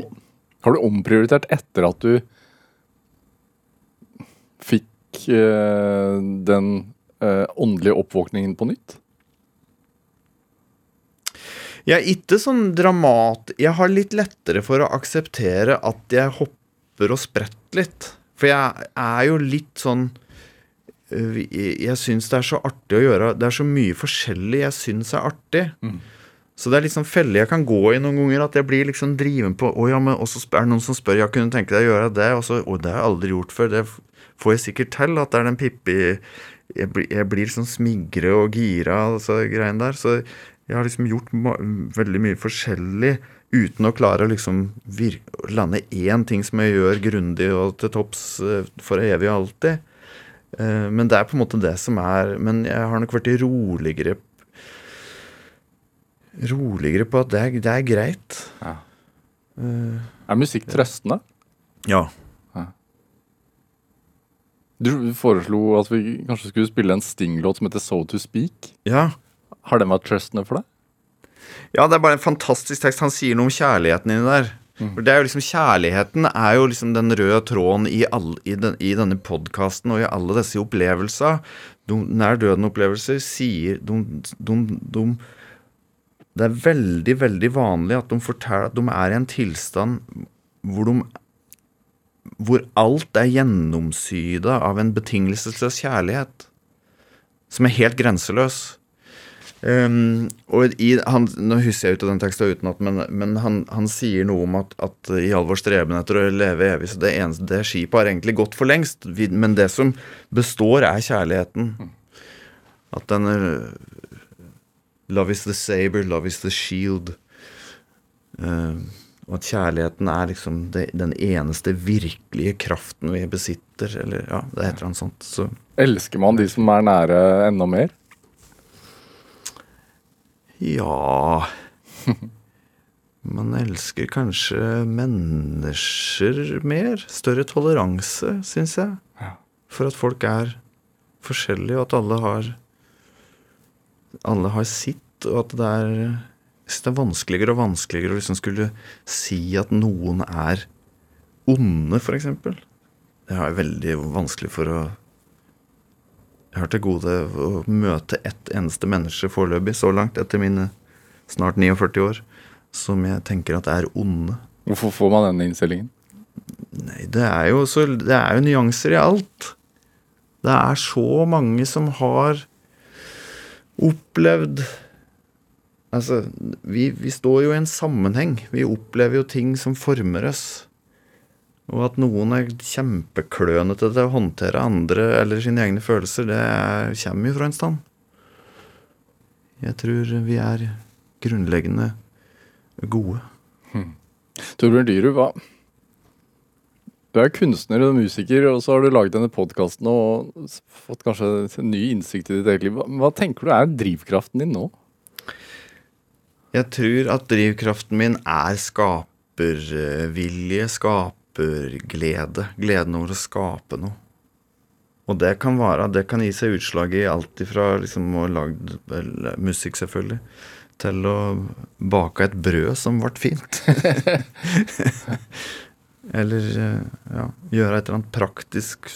har du omprioritert etter at du fikk uh, den uh, åndelige oppvåkningen på nytt? Jeg er ikke sånn dramat Jeg har litt lettere for å akseptere at jeg hopper og spretter litt. For jeg er jo litt sånn øh, Jeg, jeg syns det er så artig å gjøre Det er så mye forskjellig jeg syns er artig. Så det er litt sånn felle jeg kan gå i noen ganger. At jeg blir liksom driven på Å ja, men Og så er det noen som spør Ja, kunne tenke deg å gjøre det? Og så Å, det har jeg aldri gjort før. Det får jeg sikkert til. At det er den Pippi Jeg, blir- jeg blir sånn smigre og gira og så greiene der. Så jeg har liksom gjort veldig mye forskjellig uten å klare å liksom lande én ting som jeg gjør grundig og til topps eh, for evig og alltid. Eh, Men det er på en måte det som er Men jeg har nok vært roligere Roligere på at det er, det er greit. Er musikk trøstende? Ja. Du foreslo at vi kanskje skulle spille en Sting-låt som heter So To Speak. Ja. Har den vært trøstende for deg? Ja, det er bare en fantastisk tekst. Han sier noe om kjærligheten inni der. For det er jo liksom Kjærligheten er jo liksom den røde tråden i, all, i, den, i denne podkasten og i alle disse opplevelser. De nær døden-opplevelser sier de, de, de Det er veldig, veldig vanlig at de forteller at de er i en tilstand hvor de hvor alt er gjennomsyda av en betingelsesløs kjærlighet. Som er helt grenseløs. Um, og i, han, Nå husker jeg ut av den teksten utenat, men, men han, han sier noe om at, at i all vår streben etter å leve evig Så det eneste det skipet har egentlig gått for lengst. Men det som består, er kjærligheten. At den er Love is the saber, love is the shield. Uh, og at kjærligheten er liksom det, den eneste virkelige kraften vi besitter. Eller ja, det er et eller annet sånt. Så Elsker man de som er nære enda mer? Ja Man elsker kanskje mennesker mer. Større toleranse, syns jeg. For at folk er forskjellige, og at alle har Alle har sitt, og at det er det er vanskeligere og vanskeligere å liksom skulle si at noen er onde, f.eks. Det jeg veldig vanskelig for å Jeg har til gode å møte ett eneste menneske foreløpig, så langt, etter mine snart 49 år, som jeg tenker at er onde. Hvorfor får man denne innstillingen? Nei, det er jo, så, det er jo nyanser i alt. Det er så mange som har opplevd Altså, vi, vi står jo i en sammenheng. Vi opplever jo ting som former oss. Og at noen er kjempeklønete til å håndtere andre eller sine egne følelser, det er, kommer jo fra en stand. Jeg tror vi er grunnleggende gode. Torbjørn Dyrud, hva Du er kunstner og musiker, og så har du laget denne podkasten og fått kanskje en ny innsikt i ditt eget liv. Hva, tenker du er drivkraften din nå? Jeg tror at drivkraften min er skapervilje, skaperglede. Gleden over å skape noe. Og det kan være, det kan gi seg utslag i alt ifra liksom å lage musikk, selvfølgelig, til å bake et brød som ble fint. eller eh, ja, gjøre et eller annet praktisk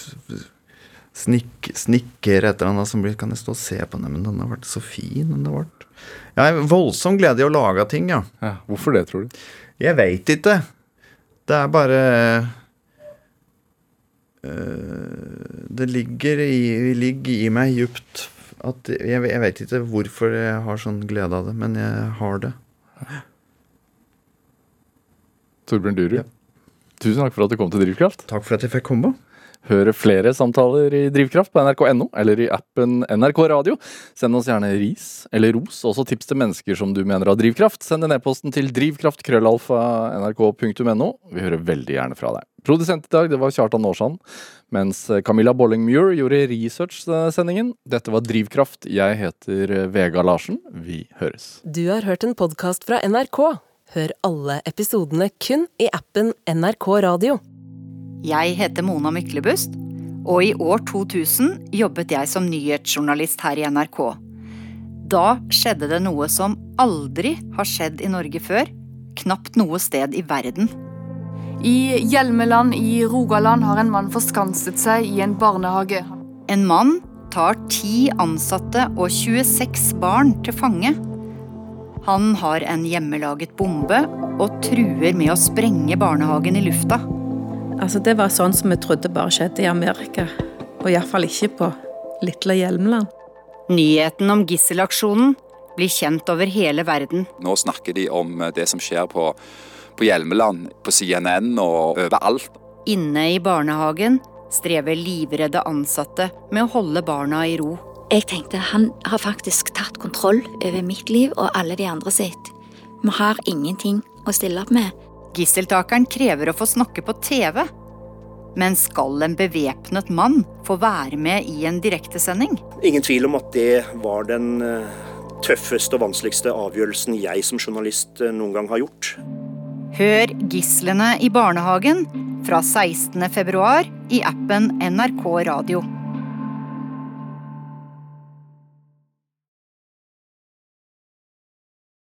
snik, snikker et eller annet som blir Kan jeg stå og se på den, men den har vært så fin, den har vært. Jeg har voldsom glede i å lage ting, ja. Ja, hvorfor det, tror du? Jeg veit ikke. Det er bare øh, Det ligger i, ligger i meg djupt at Jeg, jeg vet ikke hvorfor jeg har sånn glede av det, men jeg har det. Torbjørn Dyrud, Ja. Tusen takk for at du kom til Drivkraft. Takk for at jeg fikk komme. Hør flere samtaler i Drivkraft på nrk.no eller i appen NRK Radio. Send oss gjerne ris eller ros, også tips til mennesker som du mener har drivkraft. Send en e-posten til drivkraft.krøllalfa.nrk.no. Vi hører veldig gjerne fra deg. Produsent i dag det var Kjartan Aarsand, mens Camilla Bolling-Muir gjorde research-sendingen. Dette var Drivkraft. Jeg heter Vega Larsen. Vi høres. Du har hørt en podkast fra NRK. Hør alle episodene kun i appen NRK Radio. Jeg heter Mona Myklebust, og i år 2000 jobbet jeg som nyhetsjournalist her i NRK. Da skjedde det noe som aldri har skjedd i Norge før, knapt noe sted i verden. I Hjelmeland i Rogaland har en mann forskanset seg i en barnehage. En mann tar ti ansatte og 26 barn til fange. Han har en hjemmelaget bombe og truer med å sprenge barnehagen i lufta. Altså, det var sånn som vi trodde bare skjedde i Amerika. Og iallfall ikke på lille Hjelmeland. Nyheten om gisselaksjonen blir kjent over hele verden. Nå snakker de om eh, det som skjer på, på Hjelmeland, på CNN og overalt. Inne i barnehagen strever livredde ansatte med å holde barna i ro. Jeg tenkte han har faktisk tatt kontroll over mitt liv og alle de andre sitt. Vi har ingenting å stille opp med. Gisseltakeren krever å få snakke på TV. Men skal en bevæpnet mann få være med i en direktesending? Ingen tvil om at det var den eh, tøffeste og vanskeligste avgjørelsen jeg som journalist eh, noen gang har gjort. Hør Gislene i barnehagen fra 16. februar i appen NRK Radio.